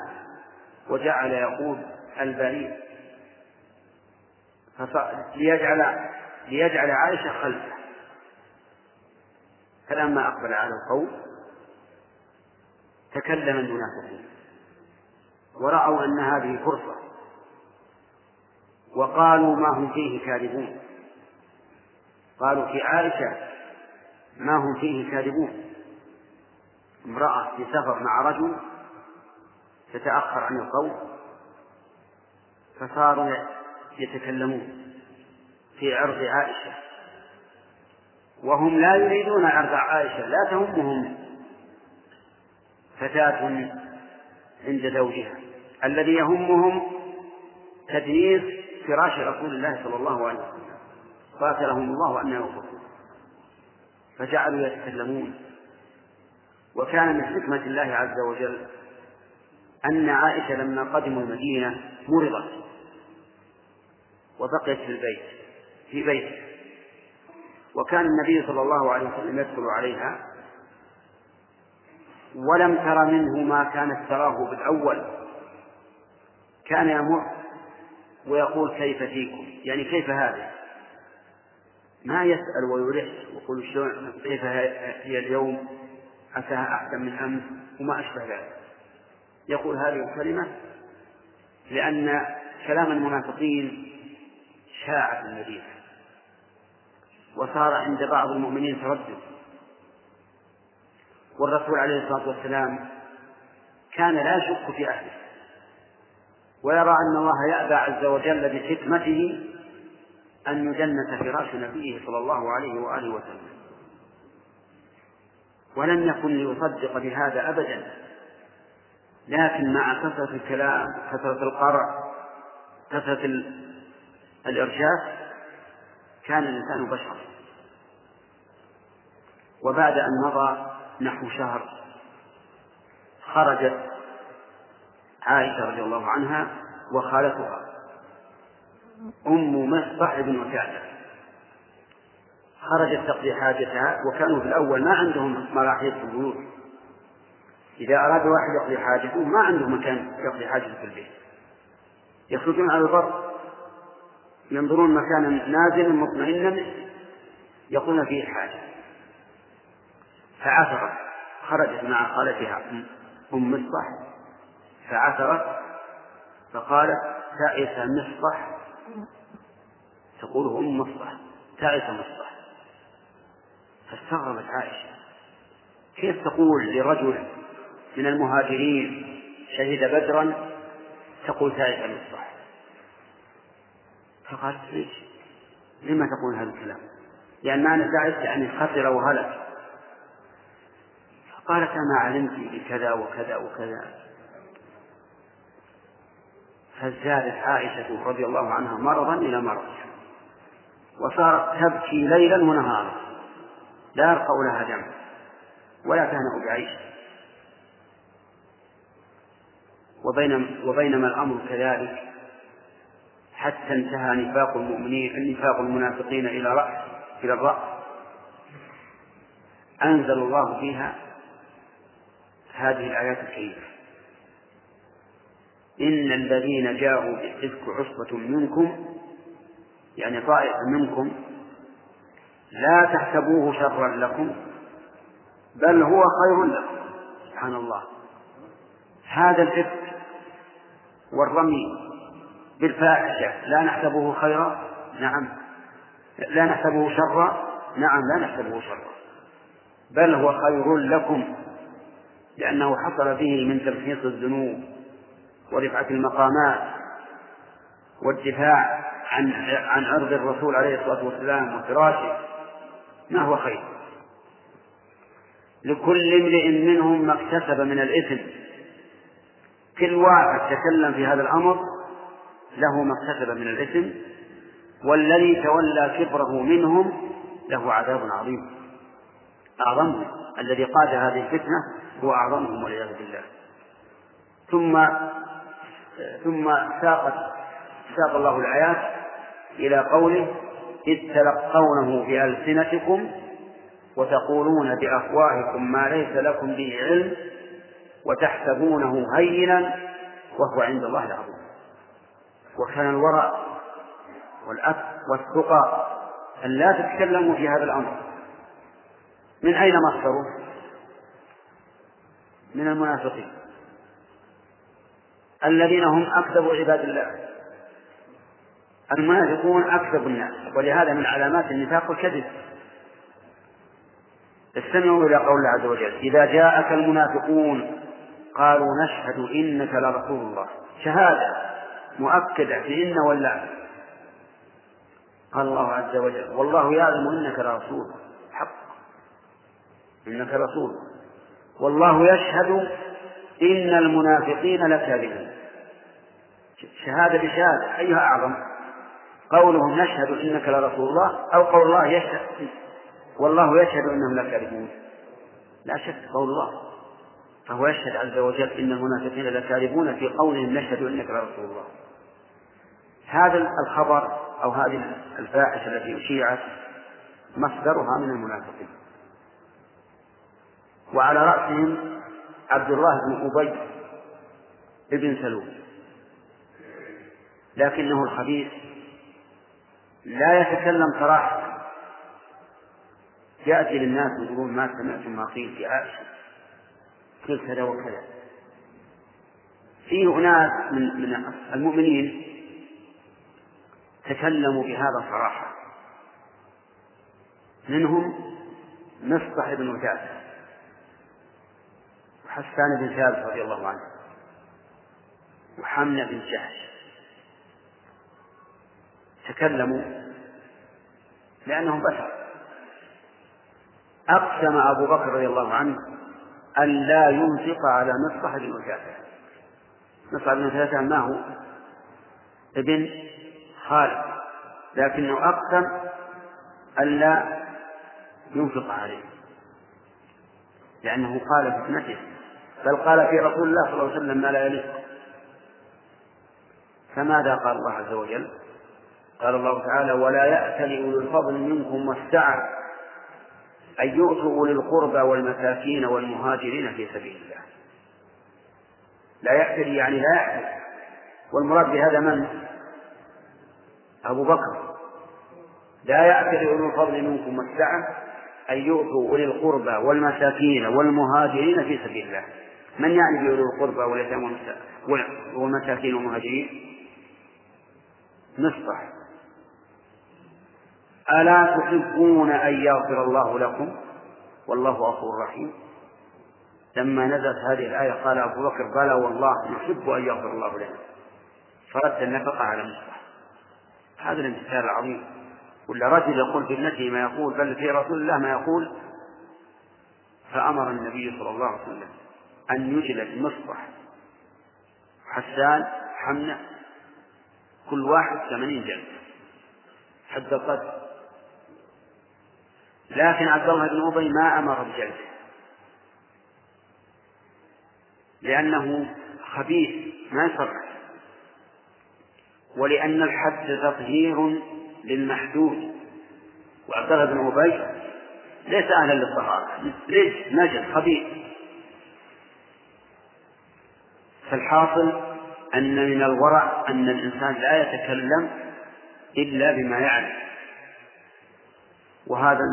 وجعل يقود البعير. ليجعل ليجعل عائشة خلفه. فلما أقبل على القوم تكلم المنافقون ورأوا أن هذه فرصة. وقالوا ما هم فيه كاذبون. قالوا في عائشة ما هم فيه كاذبون. امرأة في سفر مع رجل تتأخر عن القول فصاروا يتكلمون في عرض عائشة. وهم لا يريدون عرض عائشة لا تهمهم. فتاة عند زوجها. الذي يهمهم تدنيس فراش رسول الله صلى الله عليه وسلم. قاتلهم الله أن يوفقون فجعلوا يتكلمون. وكان من حكمة الله عز وجل أن عائشة لما قدموا المدينة مرضت. وبقيت في البيت في بيته وكان النبي صلى الله عليه وسلم يدخل عليها. ولم تر منه ما كانت تراه بالأول. كان يمر ويقول كيف فيكم؟ يعني كيف هذا؟ ما يسأل ويلح ويقول كيف هي اليوم؟ عساها أحسن من أمس وما أشبه ذلك. يقول هذه الكلمة لأن كلام المنافقين شاع في المدينة وصار عند بعض المؤمنين تردد. والرسول عليه الصلاة والسلام كان لا يشك في أهله. ويرى أن الله يأبى عز وجل بحكمته أن يجنس فراش نبيه صلى الله عليه وآله وسلم. ولم يكن ليصدق بهذا أبدا. لكن مع كثرة الكلام كثرة القرع كثرة الإرشاد كان الإنسان بشرا وبعد أن مضى نحو شهر خرجت عائشة رضي الله عنها وخالتها أم مصبح بن وكالة خرجت تقضي حاجتها وكانوا في الأول ما عندهم مراحيض في البيوت. إذا أراد واحد يقضي حاجته ما عنده مكان يقضي حاجته في البيت. يخرجون على البر ينظرون مكانا نازلا مطمئنا يقولون فيه حاجة. فعثرت خرجت مع خالتها أم مصبح فعثرت فقالت تعس مصبح تقول أم مصبح تعس مصبح فاستغربت عائشة. كيف تقول لرجل من المهاجرين شهد بدرا تقول تعس مصبح فقالت ليش؟ لما تقول هذا الكلام؟ لأن معنى تعس يعني خسر وهلك. فقالت أنا علمت بكذا وكذا وكذا. فازدادت عائشة رضي الله عنها مرضا إلى مرضها وصارت تبكي ليلا ونهارا. لا يرقى لها دم. ولا تهنأ بعيش وبينما, وبينما الأمر كذلك حتى انتهى نفاق المؤمنين نفاق المنافقين إلى رأس إلى الرأس. أنزل الله فيها هذه الآيات الكريمة. إن الذين جاءوا بالإفك عصبة منكم يعني طائفة منكم لا تحسبوه شرا لكم بل هو خير لكم سبحان الله. هذا الإفك والرمي بالفاحشة لا نحسبه خيرا؟ نعم. لا نحسبه شرا؟ نعم لا نحسبه شرا. بل هو خير لكم لأنه حصل به من تمحيص الذنوب. ورفعة المقامات والدفاع عن عن عرض الرسول عليه الصلاة والسلام وفراشه ما هو خير؟ لكل امرئ منهم ما اكتسب من الإثم. كل واحد تكلم في هذا الأمر له ما اكتسب من الإثم والذي تولى كبره منهم له عذاب عظيم. أعظمهم الذي قاد هذه الفتنة هو أعظمهم والعياذ بالله. ثم ثم ساقت ساق الله الآيات إلى قوله إذ تلقونه بألسنتكم وتقولون بأفواهكم ما ليس لكم به علم وتحسبونه هينا وهو عند الله العظيم. وكان الورع والأف والتقى أن لا تتكلموا في هذا الأمر. من أين مصدره؟ من المنافقين. الذين هم أكذب عباد الله. المنافقون أكذب الناس ولهذا من علامات النفاق الكذب. استمعوا إلى قول الله عز وجل إذا جاءك المنافقون قالوا نشهد إنك لرسول الله. شهادة مؤكدة في إن ولا قال الله عز وجل والله يعلم إنك لرسول حق إنك رسول والله يشهد إن المنافقين لكاذبون. شهادة بشهادة أيها أعظم. قولهم نشهد إنك لرسول الله أو قول الله يشهد والله يشهد إنهم لكاذبون. لا شك قول الله. فهو يشهد عز وجل إن المنافقين لكاذبون في قولهم نشهد إنك لرسول الله. هذا الخبر أو هذه الفاحشة التي أشيعت مصدرها من المنافقين. وعلى رأسهم عبد الله بن أبي بن سلول. لكنه الخبيث لا يتكلم صراحة. يأتي للناس يقولون ما سمعتم ما قيل في عائشة. قيل كذا وكذا. فيه أناس من من المؤمنين تكلموا بهذا صراحة. منهم مصطح بن وثاث وحسان بن ثابت رضي الله عنه وحمنا بن جحش تكلموا لأنهم بشر. أقسم أبو بكر رضي الله عنه أن لا ينفق على مصطح بن وثاثة مصطح بن وثاثة ما هو؟ ابن خالد. لكنه أقسم أن لا ينفق عليه. لأنه قال في ابنته بل قال في رسول الله صلى الله عليه وسلم ما لا يليق. فماذا قال الله عز وجل؟ قال الله تعالى ولا يأتل أولو الفضل منكم والسعة أن يؤتوا أولي القربى والمساكين والمهاجرين في سبيل الله. لا يأتل يعني لا يأتل والمراد بهذا من؟ أبو بكر. لا يأتل أولو الفضل منكم والسعة أن يؤتوا أولي القربى والمساكين والمهاجرين في سبيل الله. من يعني بأولي القربى واليتامى والمساكين والمهاجرين؟ مصطح ألا تحبون أن يغفر الله لكم؟ والله غفور رحيم. لما نزلت هذه الآية قال أبو بكر بلى والله نحب أن يغفر الله لنا. فرد النفقة على مصطح هذا الامتثال العظيم. ولا رجل يقول في ابنته ما يقول بل في رسول الله ما يقول. فأمر النبي صلى الله عليه وسلم أن يجلد مصطح حسان حمنة كل واحد ثمانين جلد. حد القدر. لكن عبد الله بن أبي ما أمر بجلده. لأنه خبيث ما يصرح. ولأن الحد تطهير للمحدود. وعبد الله بن أبي ليس أهلا للطهارة. رجس نجس خبيث. فالحاصل أن من الورع أن الإنسان لا يتكلم إلا بما يعلم وهذا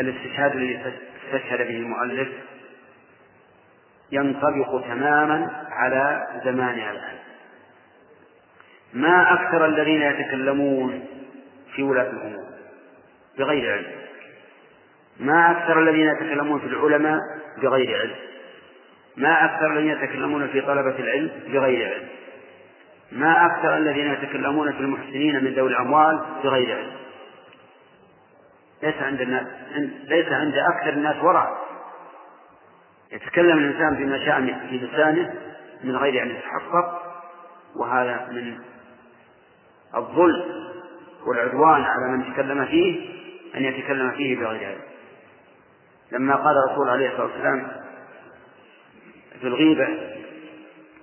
الاستشهاد الذي استشهد به المؤلف ينطبق تماما على زماننا الآن ما أكثر الذين يتكلمون في ولاة الأمور؟ بغير علم. ما أكثر الذين يتكلمون في العلماء؟ بغير علم. ما أكثر الذين يتكلمون في طلبة العلم بغير علم. ما أكثر الذين يتكلمون في المحسنين من ذوي الأموال بغير علم. ليس عند الناس ليس عند أكثر الناس ورع. يتكلم الإنسان بما شاء في لسانه من غير أن يتحقق وهذا من الظلم والعدوان على من تكلم فيه أن يتكلم فيه بغير علم. لما قال الرسول عليه الصلاة والسلام في الغيبة.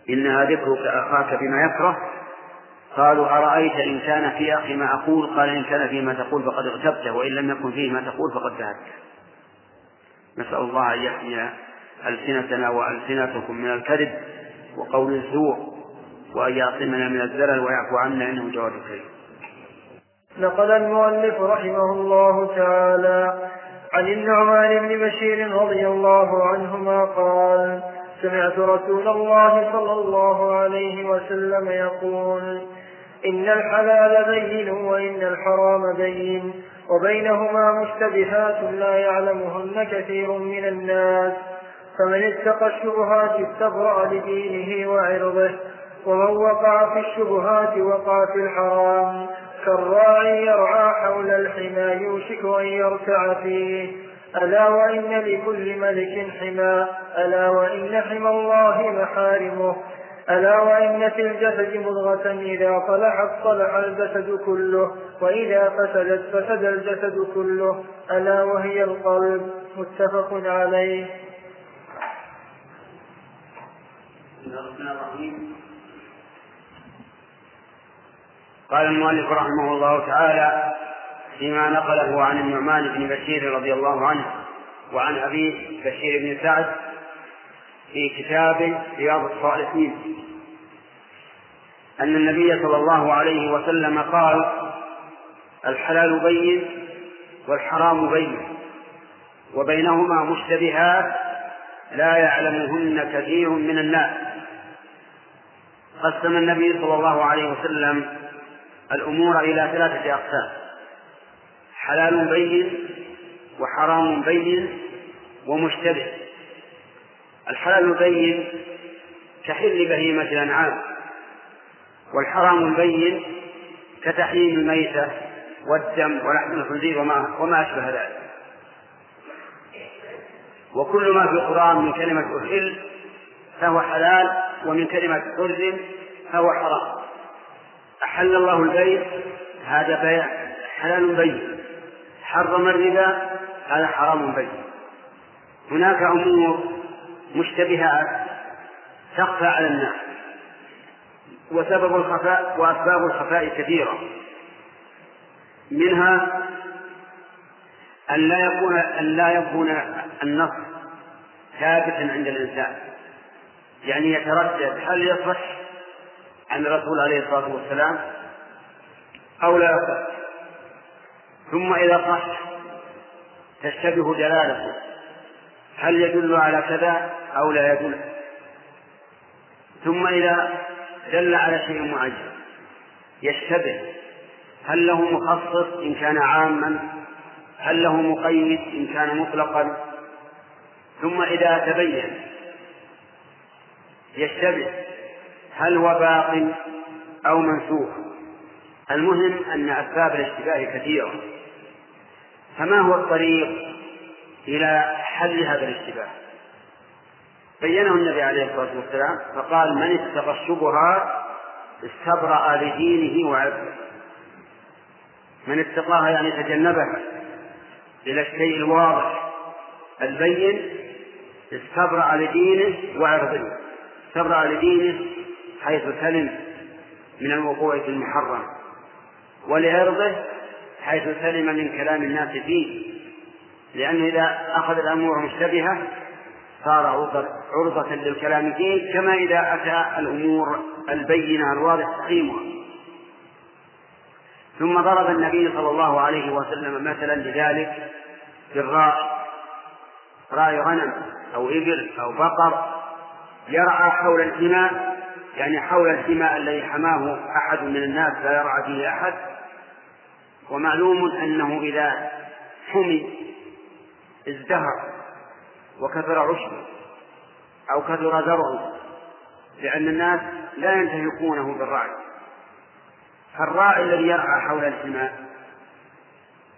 إنها ذكرك أخاك بما يكره. قالوا أرأيت إن كان في أخي ما أقول؟ قال إن كان فيه ما تقول فقد اغتبته وإن لم يكن فيه ما تقول فقد ذهبت. نسأل الله أن يحمي ألسنتنا وألسنتكم من الكذب وقول الزور وأن يعصمنا من الزلل ويعفو عنا إنه جواد كريم نقل المؤلف رحمه الله تعالى عن النعمان بن بشير رضي الله عنهما قال سمعت رسول الله صلى الله عليه وسلم يقول إن الحلال بين وإن الحرام بين وبينهما مشتبهات لا يعلمهن كثير من الناس. فمن اتقى الشبهات استبرأ لدينه وعرضه ومن وقع في الشبهات وقع في الحرام كالراعي يرعى حول الحمى يوشك أن يرتع فيه. ألا وإن لكل ملك حمى ألا وإن حمى الله محارمه. ألا وإن في الجسد مضغة إذا صلحت صلح الجسد كله وإذا فسدت فسد الجسد كله. ألا وهي القلب متفق عليه. الرحمن الرحيم قال المؤلف رحمه الله تعالى فيما نقله عن النعمان بن بشير رضي الله عنه وعن أبيه بشير بن سعد في كتاب رياض الصالحين. أن النبي صلى الله عليه وسلم قال الحلال بين والحرام بين وبينهما مشتبهات لا يعلمهن كثير من الناس. قسم النبي صلى الله عليه وسلم الأمور إلى ثلاثة أقسام. حلال بين وحرام بين ومشتبه. الحلال البين كحل بهيمة الأنعام والحرام البين كتحريم الميتة والدم ولحم الخنزير وما, وما أشبه ذلك. وكل ما في القرآن من كلمة أحل فهو حلال ومن كلمة حرم فهو حرام. أحل الله البيع هذا بيع حلال بين. حرم الربا هذا حرام بين. هناك أمور مشتبهات تخفى على الناس وسبب الخفاء وأسباب الخفاء كثيرة. منها أن لا يكون أن لا يكون النص ثابتا عند الإنسان. يعني يتردد هل يصح عن الرسول عليه الصلاة والسلام أو لا يصح؟ ثم إذا صح تشتبه دلالته هل يدل على كذا أو لا يدل؟ ثم إذا دل على شيء معين يشتبه هل له مخصص إن كان عاما؟ هل له مقيد إن كان مطلقا؟ ثم إذا تبين يشتبه هل هو باق أو منسوخ؟ المهم أن أسباب الاشتباه كثيرة. فما هو الطريق إلى حل هذا الاشتباه بينه النبي عليه الصلاة والسلام فقال من اتقى الشبهات استبرأ لدينه وعرضه من اتقاها يعني تجنبها إلى الشيء الواضح البين استبرأ لدينه وعرضه استبرأ لدينه حيث سلم من الوقوع في المحرم ولعرضه حيث سلم من كلام الناس فيه. لأنه إذا أخذ الأمور مشتبهة صار عرضة للكلام فيه كما إذا أتى الأمور البينة الواضح تحريمها ثم ضرب النبي صلى الله عليه وسلم مثلا لذلك بالراعي راعي غنم أو إبل أو بقر يرعى حول الحمى يعني حول الحمى الذي حماه أحد من الناس لا يرعى فيه أحد. ومعلوم أنه إذا حمي ازدهر وكثر عشبه أو كثر زرعه لأن الناس لا ينتهكونه بالرعي. فالراعي الذي يرعى حول الحمى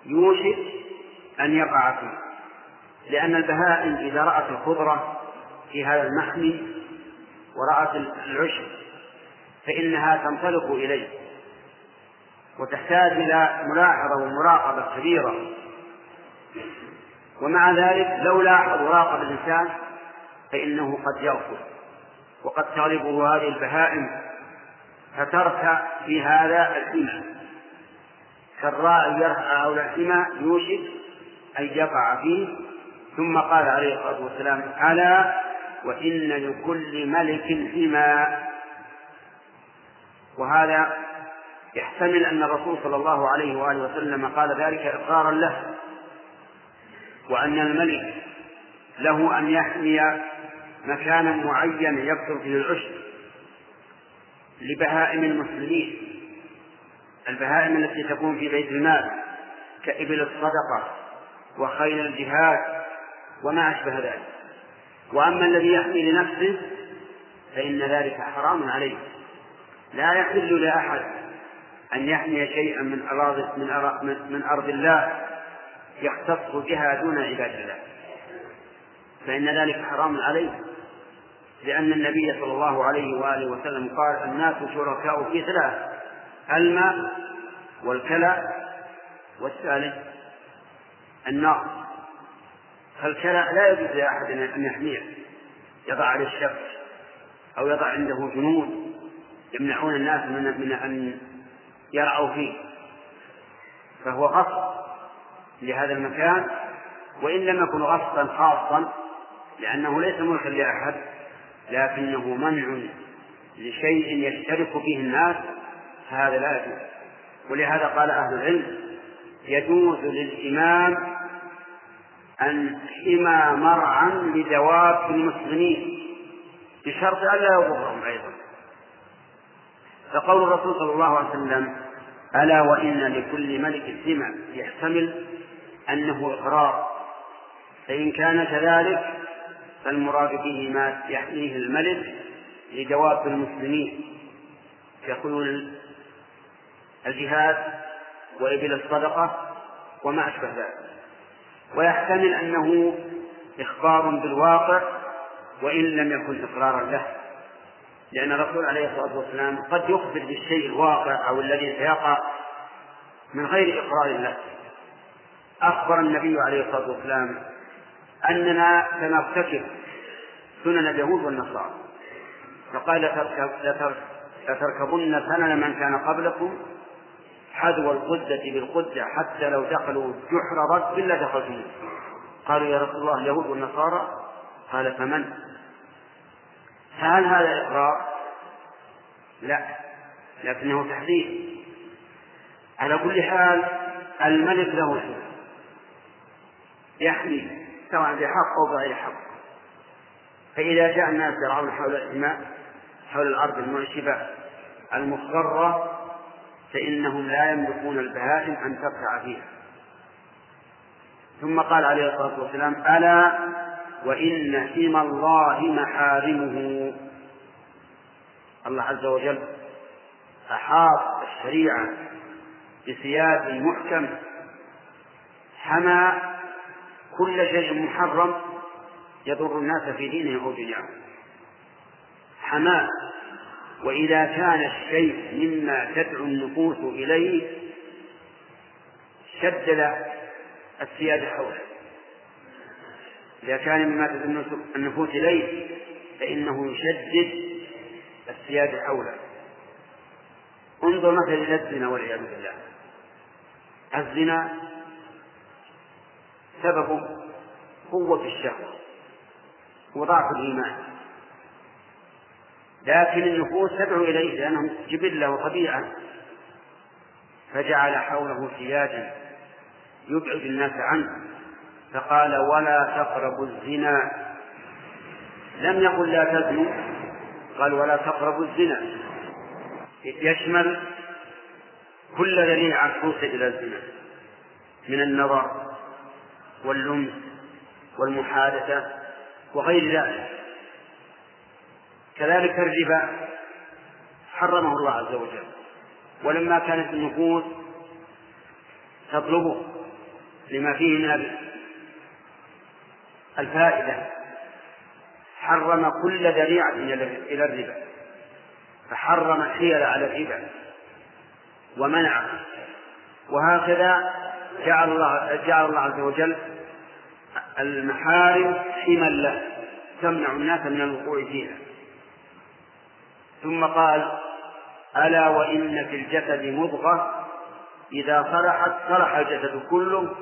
يوشك أن يقع فيه. لأن البهائم إذا رأت الخضرة في هذا المحمي ورأت العشب فإنها تنطلق إليه. وتحتاج إلى ملاحظة ومراقبة كبيرة. ومع ذلك لو لاحظ وراقب الإنسان فإنه قد يغفل وقد تغلبه هذه البهائم فتركع في هذا الحمى. كالراعي يرعى حول الحمى يوشك أن يقع فيه ثم قال عليه الصلاة والسلام ألا وإن لكل ملك حمى. وهذا يحتمل أن الرسول صلى الله عليه وآله وسلم قال ذلك إقرارا له وأن الملك له أن يحمي مكانا معينا يكثر فيه العشب لبهائم المسلمين البهائم التي تكون في بيت المال كإبل الصدقة وخيل الجهاد وما أشبه ذلك. وأما الذي يحمي لنفسه فإن ذلك حرام عليه لا يحل لأحد أن يحمي شيئا من أراضي من, من أرض الله يختص بها دون عباد الله. فإن ذلك حرام عليه لأن النبي صلى الله عليه وآله وسلم قال الناس شركاء في ثلاث الماء والكلى والثالث النار. فالكلى لا يجوز لأحد أن يحميه. يضع عليه الشك أو يضع عنده جنود. يمنعون الناس من من أن يرعوا فيه. فهو غصب لهذا المكان وإن لم يكن غصبا خاصا لأنه ليس ملكا لأحد لكنه منع لشيء يشترك فيه الناس هذا لا يجوز. ولهذا قال أهل العلم يجوز للإمام أن حمى مرعا لدواب المسلمين بشرط ألا يضرهم أيضا. فقول الرسول صلى الله عليه وسلم ألا وإن لكل ملك سمع يحتمل أنه إقرار. فإن كان كذلك فالمراد به ما يحميه الملك لدواب المسلمين كخيول الجهاد وإبل الصدقة وما أشبه ذلك. ويحتمل أنه إخبار بالواقع وإن لم يكن إقرارا له لأن الرسول عليه الصلاة والسلام قد يخبر بالشيء الواقع أو الذي سيقع من غير إقرار له أخبر النبي عليه الصلاة والسلام أننا سنرتكب سنن اليهود والنصارى. فقال لتركبن سنن من كان قبلكم حذو القدة بالقدة حتى لو دخلوا جحر رد لدخلتم قالوا يا رسول الله اليهود والنصارى؟ قال فمن؟ هل هذا إقرار؟ لا لكنه تحذير. على كل حال الملك له سنة يحمي. سواء بحق أو بغير حق فإذا جاء الناس يرعون حول الإماء حول الأرض المعشبة المخضرة فإنهم لا يملكون البهائم أن ترتع فيها. ثم قال عليه الصلاة والسلام ألا وإن حمى الله محارمه. الله عز وجل أحاط الشريعة بسياج محكم حمى كل شيء محرم يضر الناس في دينهم أو دنياهم. حماه وإذا كان الشيء مما تدعو النفوس إليه شدد السيادة حوله. إذا كان مما تدعو النفوس إليه فإنه يشدد السيادة حوله. انظر مثلا إلى الزنا والعياذ بالله. الزنا سبب قوة الشهوة وضعف الإيمان. لكن النفوس تدعو إليه لأنهم جبلة وطبيعة فجعل حوله سياجا يبعد الناس عنه فقال ولا تقربوا الزنا. لم يقل لا تزنوا. قال ولا تقربوا الزنا. يشمل كل ذريعة توصل إلى الزنا من النظر واللمس والمحادثة وغير ذلك. كذلك الربا حرمه الله عز وجل. ولما كانت النفوس تطلبه لما فيه من الفائدة حرم كل ذريعة إلى الربا فحرم الحيل على الربا. ومنعه وهكذا جعل الله جعل الله عز وجل المحارم حما له تمنع الناس من الوقوع فيها. ثم قال ألا وإن في الجسد مضغة إذا صلحت صلح الجسد كله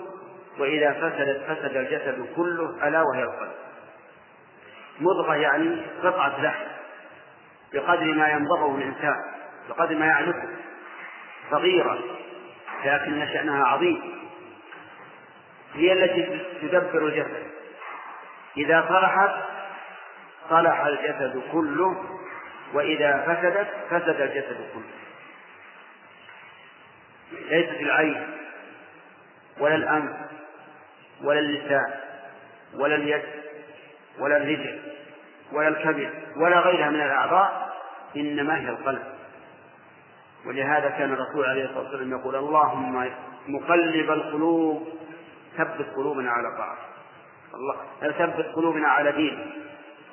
وإذا فسدت فسد الجسد كله ألا وهي القلب. مضغة يعني قطعة لحم بقدر ما يمضغه الإنسان بقدر ما يعلقه. صغيرة لكن شأنها عظيم. هي التي تدبر الجسد. إذا صلحت صلح الجسد كله وإذا فسدت فسد الجسد كله. ليست العين ولا الأنف ولا اللسان ولا اليد ولا الرجل ولا الكبد ولا غيرها من الأعضاء إنما هي القلب. ولهذا كان الرسول عليه الصلاة والسلام يقول اللهم مقلب القلوب ثبت قلوبنا على طاعتك. الله ثبت قلوبنا على دينك.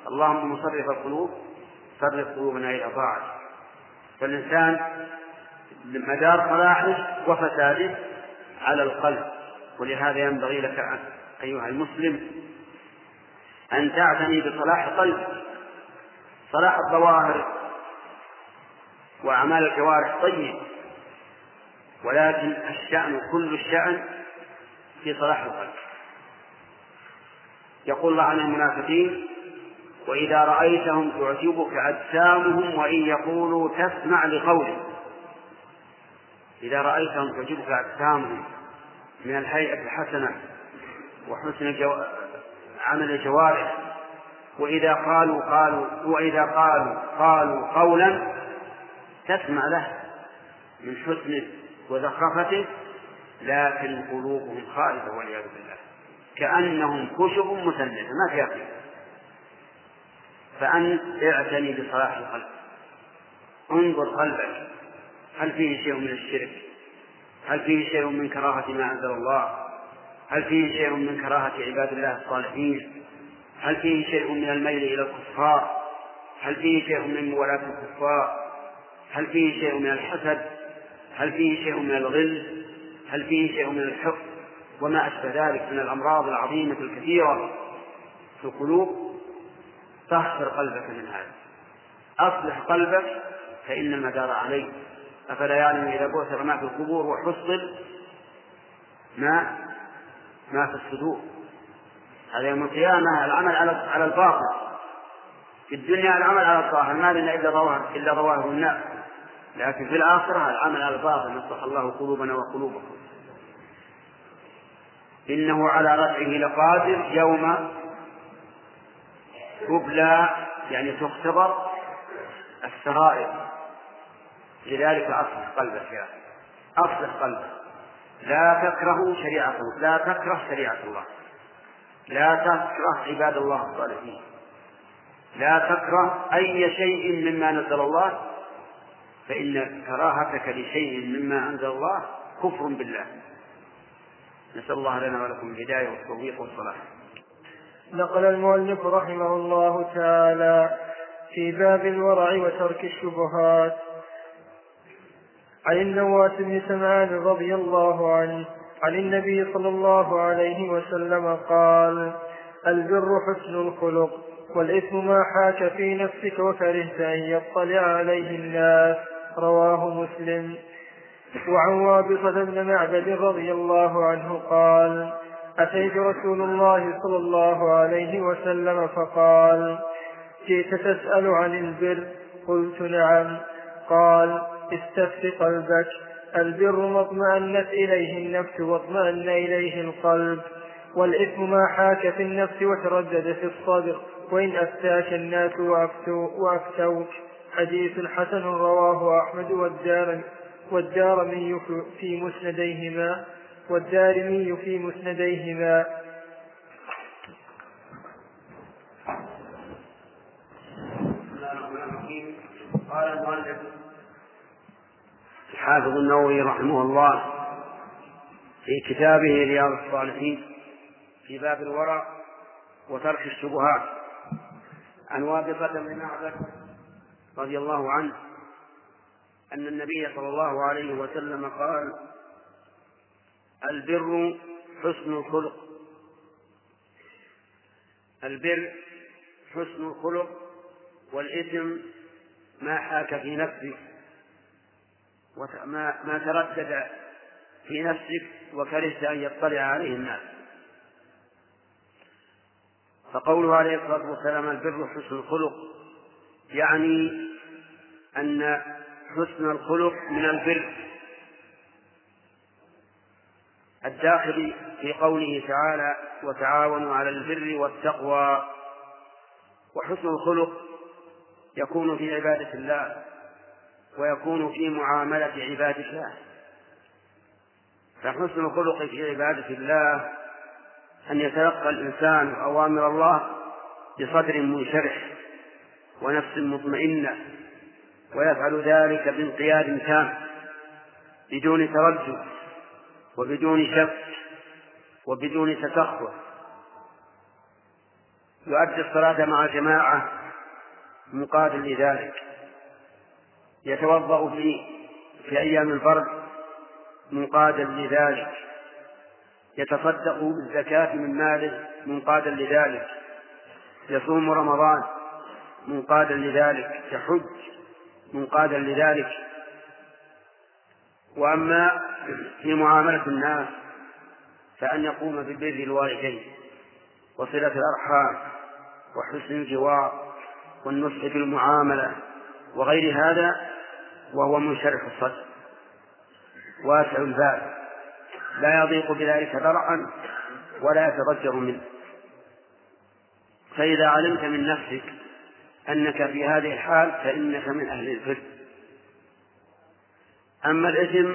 اللهم مصرف القلوب صرف قلوبنا إلى طاعتك. فالإنسان مدار صلاحه وفساده على القلب. ولهذا ينبغي لك أيها المسلم أن تعتني بصلاح القلب. صلاح الظواهر وأعمال الجوارح طيب. ولكن الشأن كل الشأن في صلاح القلب. يقول الله عن المنافقين وإذا رأيتهم تعجبك أجسامهم وإن يقولوا تسمع لقولهم إذا رأيتهم تعجبك أجسامهم من الهيئة الحسنة وحسن الجو... عمل الجوارح. وإذا قالوا قالوا وإذا قالوا قالوا قولا تسمع له من حسنه وزخرفته لكن قلوبهم خائفة والعياذ بالله. كأنهم خشب مسندة ما فيها خير فأنت اعتني بصلاح القلب. انظر قلبك. هل فيه شيء من الشرك؟ هل فيه شيء من كراهة ما أنزل الله؟ هل فيه شيء من كراهة عباد الله الصالحين؟ هل فيه شيء من الميل إلى الكفار؟ هل فيه شيء من موالاة الكفار؟ هل فيه شيء من الحسد؟ هل فيه شيء من الغل؟ هل فيه شيء من الحقد؟ وما أشبه ذلك من الأمراض العظيمة الكثيرة في القلوب؟ طهر قلبك من هذا. أصلح قلبك فإن المدار عليه. أفلا يعلم إذا بعثر ما في القبور وحصل ما؟ ما في الصدور. هذا يوم القيامة العمل على على الباطل. في الدنيا العمل على الظاهر. ما لنا إلا ظواهر إلا ظواهر الناس لكن في الآخرة العمل على الباطل نصلح الله قلوبنا وقلوبكم. إنه على رفعه لقادر يوم تبلى يعني تختبر السرائر. لذلك أصلح قلبك يا أصلح قلبك. لا تكره شريعة لا تكره شريعة الله. لا تكره عباد الله الصالحين. لا تكره أي شيء مما نزل الله فإن كراهتك لشيء مما أنزل الله كفر بالله. نسأل الله لنا ولكم الهداية والتوفيق والصلاح. نقل المؤلف رحمه الله تعالى في باب الورع وترك الشبهات عن النواس بن سمعان رضي الله عنه عن النبي صلى الله عليه وسلم قال البر حسن الخلق والإثم ما حاك في نفسك وكرهت أن يطلع عليه الناس. رواه مسلم. وعن وابصة بن معبد رضي الله عنه قال أتيت رسول الله صلى الله عليه وسلم فقال جئت تسأل عن البر؟ قلت نعم. قال استفت قلبك البر ما اطمأنت إليه النفس واطمأن إليه القلب والإثم ما حاك في النفس وتردد في الصدر وإن أفتاك الناس وأفتوك. حديث حسن رواه أحمد والدارمي والدارمي في مسنديهما والدارمي في مسنديهما. قال المؤلف الحافظ النووي رحمه الله في كتابه رياض الصالحين في باب الورع وترك الشبهات. عن وابصة بن معبد رضي الله عنه أن النبي صلى الله عليه وسلم قال البر حسن الخلق. البر حسن الخلق والإثم ما حاك في نفسك وما ما تردد في نفسك وكرهت أن يطلع عليه الناس. فقوله عليه الصلاة والسلام البر حسن الخلق يعني أن حسن الخلق من البر. الداخل في قوله تعالى وتعاونوا على البر والتقوى وحسن الخلق يكون في عبادة الله ويكون في معاملة عباد الله. فحسن الخلق في عبادة الله أن يتلقى الإنسان أوامر الله بصدر منشرح ونفس مطمئنة. ويفعل ذلك بانقياد تام بدون تردد وبدون شك وبدون تسخر. يؤدي الصلاة مع جماعة مقابل لذلك. يتوضأ في في أيام البرد منقادا لذلك. يتصدق بالزكاة من ماله منقادا لذلك. يصوم رمضان منقادا لذلك. يحج منقادا لذلك. وأما في معاملة الناس فأن يقوم ببر الوالدين وصلة الأرحام وحسن الجوار والنصح بالمعاملة وغير هذا وهو منشرح الصدر. واسع البال لا يضيق بذلك ذرعا ولا يتضجر منه. فإذا علمت من نفسك أنك في هذه الحال فإنك من أهل البر أما الإثم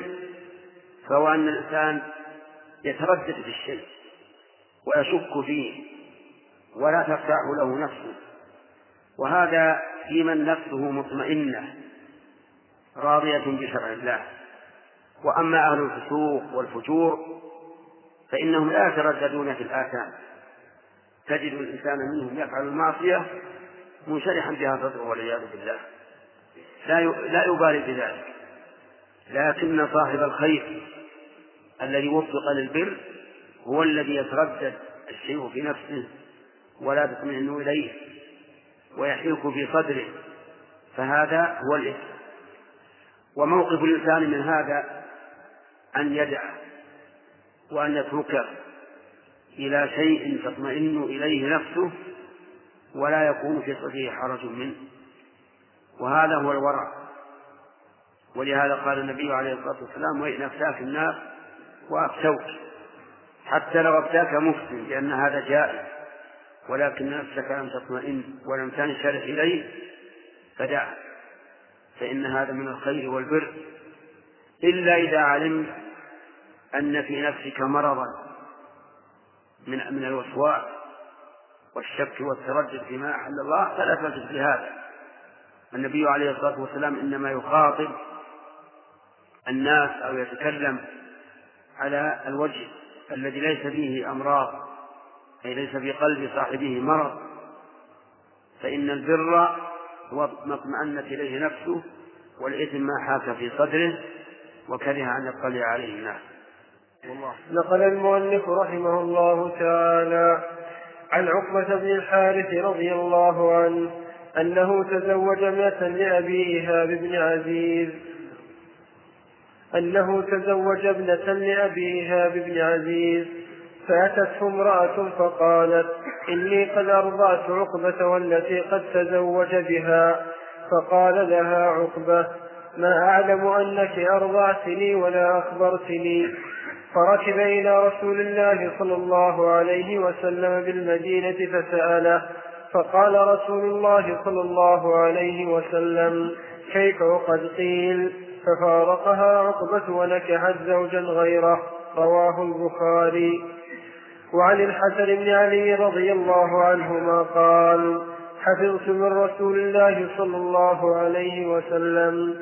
فهو أن الإنسان يتردد في الشيء ويشك فيه ولا ترتاح له نفسه. وهذا في من نفسه مطمئنة راضية بشرع الله. وأما أهل الفسوق والفجور فإنهم لا يترددون في الآثام. تجد الإنسان منهم يفعل المعصية منشرحا بها صدره والعياذ بالله. لا لا يبالي بذلك. لكن صاحب الخير الذي وفق للبر هو الذي يتردد الشيء في نفسه ولا تطمئن إليه ويحيك في صدره. فهذا هو الإثم. وموقف الإنسان من هذا أن يدع وأن يترك إلى شيء تطمئن إليه نفسه ولا يكون في صدره حرج منه. وهذا هو الورع. ولهذا قال النبي عليه الصلاة والسلام وإن أفتاك الناس وأفتوك. حتى لو أفتاك مفتي لأن هذا جائز. ولكن نفسك لم تطمئن ولم تنشرح إليه فدعه فإن هذا من الخير والبر. إلا إذا علمت أن في نفسك مرضا من من الوسواس. والشك والتردد فيما أحل الله فلا تلتفت النبي عليه الصلاة والسلام إنما يخاطب الناس أو يتكلم على الوجه الذي ليس فيه أمراض أي ليس في قلب صاحبه مرض. فإن البر هو ما اطمأنت إليه نفسه والإثم ما حاك في صدره وكره أن يطلع عليه الناس. نقل المؤلف رحمه الله تعالى عن عقبة بن الحارث رضي الله عنه أنه تزوج ابنة لأبي إيهاب بن عزيز. أنه تزوج ابنة لأبي إيهاب بن عزيز. فأتته امرأة فقالت إني قد أرضعت عقبة والتي قد تزوج بها. فقال لها عقبة ما أعلم أنك أرضعتني ولا أخبرتني. فركب إلى رسول الله صلى الله عليه وسلم بالمدينة فسأله فقال رسول الله صلى الله عليه وسلم كيف وقد قيل؟ ففارقها عقبة ونكحت زوجا غيره رواه البخاري. وعن الحسن بن علي رضي الله عنهما قال حفظت من رسول الله صلى الله عليه وسلم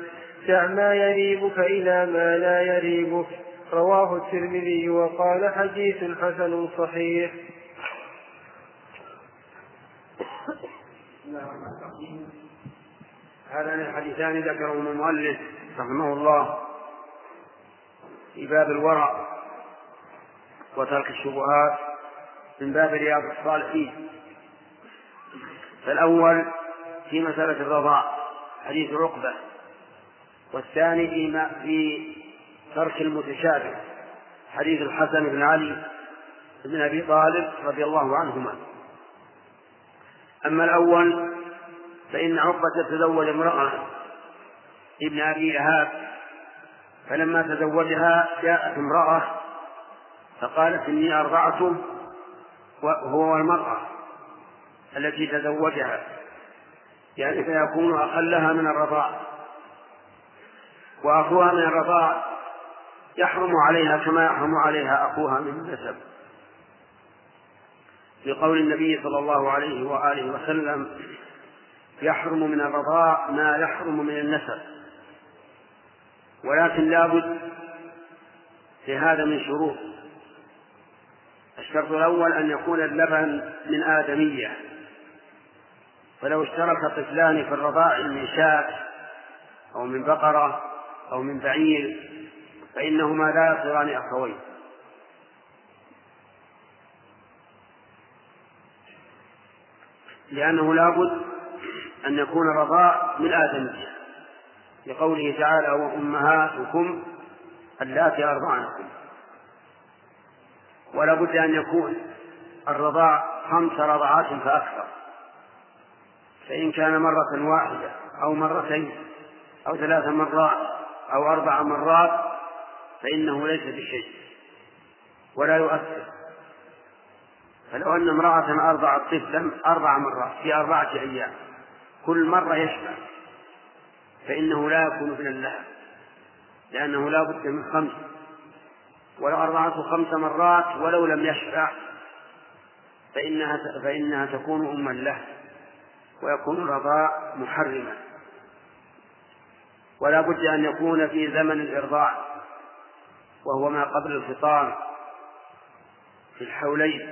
دع ما يريبك إلى ما لا يريبك. رواه الترمذي وقال حديث حسن صحيح. هذان الحديثان ذكرهما المؤلف رحمه الله في باب الورع وترك الشبهات من باب رياض الصالحين. فالأول في مسألة الرضاع حديث عقبة والثاني في ترك المتشابه. حديث الحسن بن علي بن أبي طالب رضي الله عنهما. أما الأول فإن عقبة تزوج امرأة ابن أبي إيهاب فلما تزوجها جاءت امرأة فقالت إني أرضعته وهو المرأة التي تزوجها يعني فيكون أقلها من الرضاع. وأخوها من الرضاع يحرم عليها كما يحرم عليها أخوها من النسب لقول النبي صلى الله عليه وآله وسلم يحرم من الرضاع ما يحرم من النسب. ولكن لابد لهذا من شروط. الشرط الأول أن يكون اللبن من آدمية. فلو اشترك طفلان في الرضاع من شاة أو من بقرة أو من بعير فإنهما لا يصيران أخوين. لأنه لابد أن يكون الرضاع من آدمية لقوله تعالى وأمهاتكم اللاتي أرضعنكم. ولا بد أن يكون الرضاع خمس رضعات فأكثر. فإن كان مرة واحدة أو مرتين أو ثلاث مرات أو أربع مرات فإنه ليس بشيء ولا يؤثر. فلو أن امرأة أرضعت طفلا أربع مرات في أربعة أيام كل مرة يشبع فإنه لا يكون من اللحم لأنه لا بد من خمس. ولو أرضعته خمس مرات ولو لم يشبع فإنها فإنها تكون أما له ويكون الرضاع محرما. ولا بد أن يكون في زمن الإرضاع وهو ما قبل الفطام في الحولين.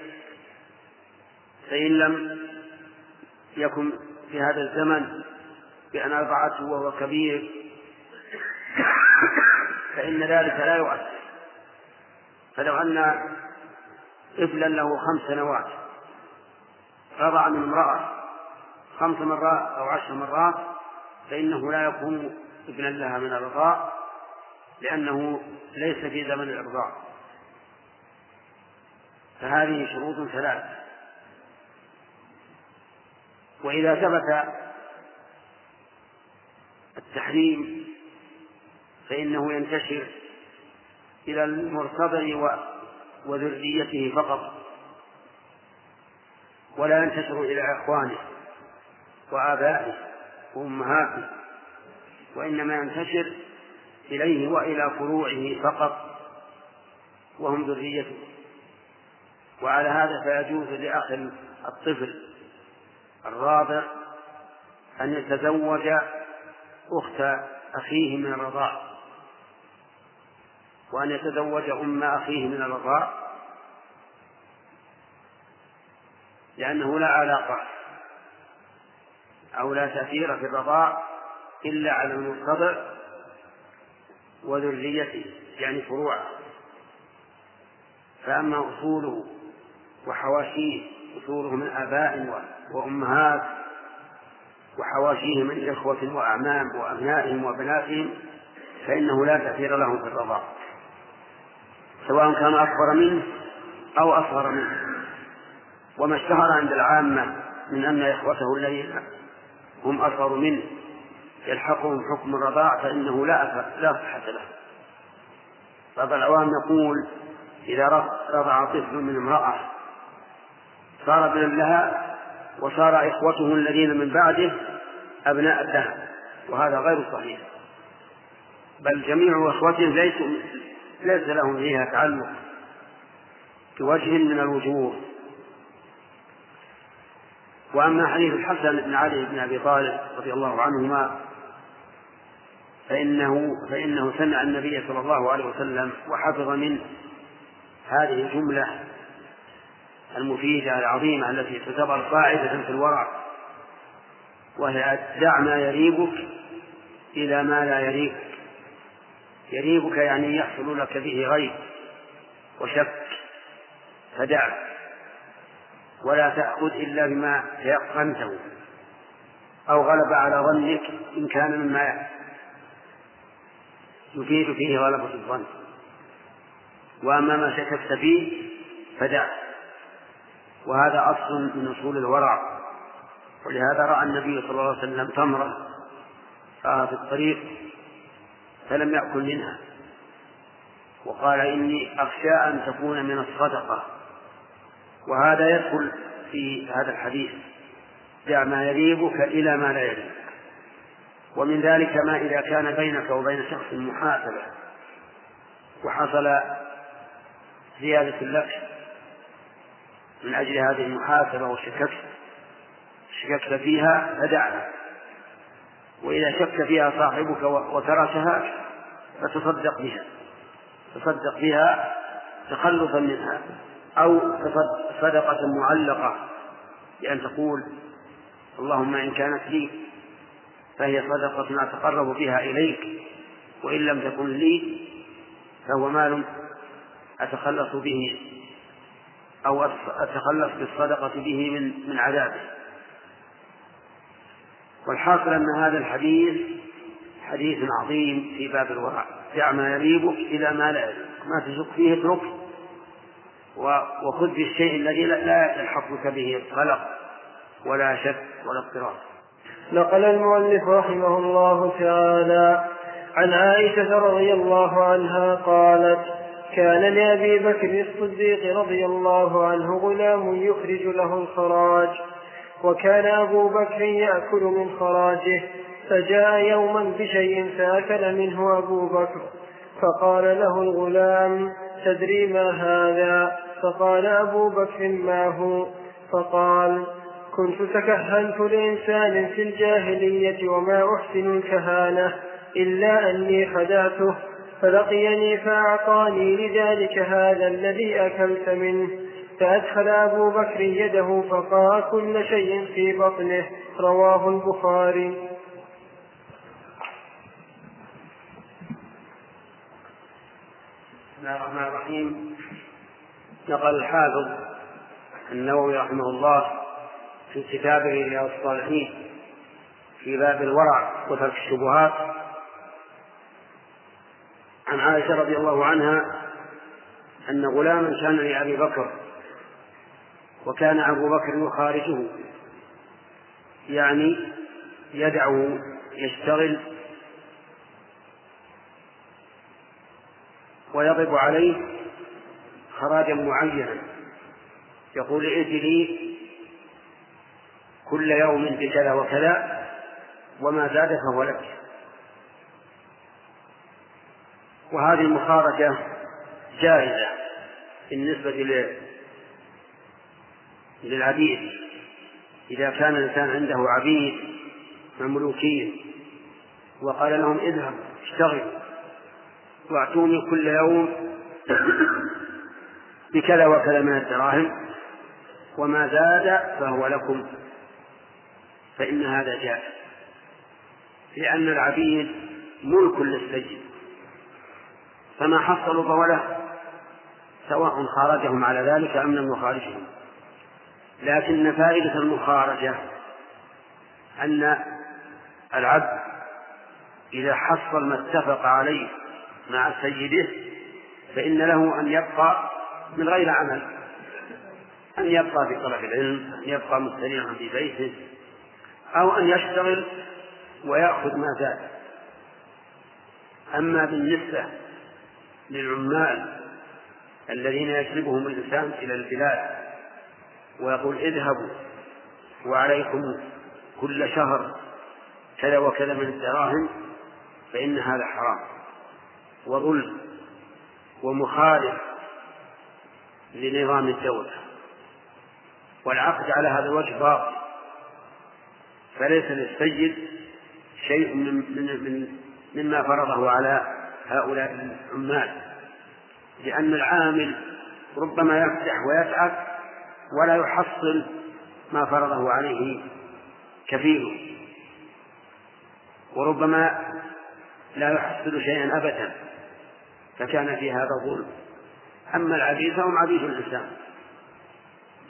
فإن لم يكن في هذا الزمن بأن أرضعته وهو كبير فإن ذلك لا يؤثر. فلو أن طفلا له خمس سنوات رضع من امرأة خمس مرات أو عشر مرات فإنه لا يكون ابنا لها من الرضاع. لأنه ليس في زمن الإرضاع فهذه شروط ثلاث. وإذا ثبت التحريم فإنه ينتشر إلى المرتضع وذريته فقط ولا ينتشر إلى إخوانه وآبائه وأمهاته وإنما ينتشر إليه وإلى فروعه فقط وهم ذريته. وعلى هذا فيجوز لأخ الطفل الرابع أن يتزوج أخت أخيه من الرضاع وأن يتزوج أم أخيه من الرضاع لأنه لا علاقة أو لا تأثير في الرضاع إلا على المرتضع وذريته يعني فروعه. فأما أصوله وحواشيه أصوله من آباء وأمهات وحواشيه من إخوة وأعمام وأبنائهم وبناتهم فإنه لا تأثير لهم في الرضاع سواء كان أكبر منه أو أصغر منه. وما اشتهر عند العامة من أن إخوته الذين هم أصغر منه يلحقهم حكم الرضاع فإنه لا لا صحة له. بعض العوام يقول إذا رضع طفل من امرأة صار ابنا لها وصار إخوته الذين من بعده أبناء لها وهذا غير صحيح. بل جميع إخوته ليسوا ليس لهم فيها تعلق بوجه من الوجوه. وأما حديث الحسن بن علي بن أبي طالب رضي الله عنهما فإنه فإنه سمع النبي صلى الله عليه وسلم وحفظ منه هذه الجملة المفيدة العظيمة التي تعتبر قاعدة في الورع وهي دع ما يريبك إلى ما لا يريبك يريبك يعني يحصل لك به غيب وشك فدع ولا تأخذ إلا بما تيقنته أو غلب على ظنك إن كان مما يفيد فيه غلبة الظن. وأما ما شككت فيه فدع. وهذا أصل من أصول الورع. ولهذا رأى النبي صلى الله عليه وسلم تمرة رأى في الطريق فلم يأكل منها. وقال إني أخشى أن تكون من الصدقة. وهذا يدخل في هذا الحديث. دع ما يريبك إلى ما لا يريبك ومن ذلك ما إذا كان بينك وبين شخص محاسبة وحصل زيادة لك من أجل هذه المحاسبة وشككت شككت فيها فدعها وإذا شك فيها صاحبك وتركها فتصدق بها. تصدق بها تخلصا منها. أو صدقة معلقة بأن تقول اللهم إن كانت لي فهي صدقة أتقرب بها إليك. وإن لم تكن لي فهو مال أتخلص به أو أتخلص بالصدقة به من من عذابه. والحاصل أن هذا الحديث حديث عظيم في باب الورع دع ما يريبك إلى ما لا يريبك ما تشك فيه اترك وخذ بالشيء الذي لا يلحقك به. قلق ولا شك. ولا اضطراب. نقل المؤلف رحمه الله تعالى عن عائشة رضي الله عنها قالت كان لأبي بكر الصديق رضي الله عنه غلام يخرج له الخراج وكان أبو بكر يأكل من خراجه فجاء يوما بشيء فأكل منه أبو بكر فقال له الغلام تدري ما هذا؟ فقال أبو بكر ما هو؟ فقال كنت تكهنت لإنسان في الجاهلية وما أحسن الكهانة إلا أني خدعته فلقيني فأعطاني لذلك هذا الذي أكلت منه. فأدخل أبو بكر يده فقاء كل شيء في بطنه. رواه البخاري. بسم الله الرحمن الرحيم. نقل الحافظ النووي رحمه الله في كتابه رياض الصالحين في باب الورع وترك الشبهات. عن عائشة رضي الله عنها أن غلاما كان لأبي بكر وكان أبو بكر يخارجه يعني يدعه يشتغل ويضرب عليه خراجا معينا. يقول ائت لي كل يوم بكذا وكذا وما زاد فهو لك. وهذه المخارجة جائزة بالنسبة للعبيد. إذا كان الإنسان عنده عبيد مملوكين وقال لهم اذهب اشتغل وأعطوني كل يوم بكذا وكذا من الدراهم وما زاد فهو لكم. فإن هذا جائز. لأن العبيد ملك للسيد فما حصلوا فهو له سواء خارجهم على ذلك أم لم يخارجهم. لكن فائدة المخارجة أن العبد إذا حصل ما اتفق عليه مع سيده فإن له أن يبقى من غير عمل. أن يبقى في طلب العلم أن يبقى مستريحا في بيته أو أن يشتغل ويأخذ ما زاد. أما بالنسبة للعمال الذين يجلبهم الإنسان إلى البلاد ويقول اذهبوا وعليكم كل شهر كذا وكذا من الدراهم فإن هذا حرام. وظلم ومخالف لنظام الدولة. والعقد على هذا الوجه باطل. فليس للسيد شيء من من من مما فرضه على هؤلاء العمال. لأن العامل ربما يفتح ويتعب ولا يحصل ما فرضه عليه كفيله وربما لا يحصل شيئا أبدا فكان في هذا ظلم. أما العبيد فهم عبيد الإنسان.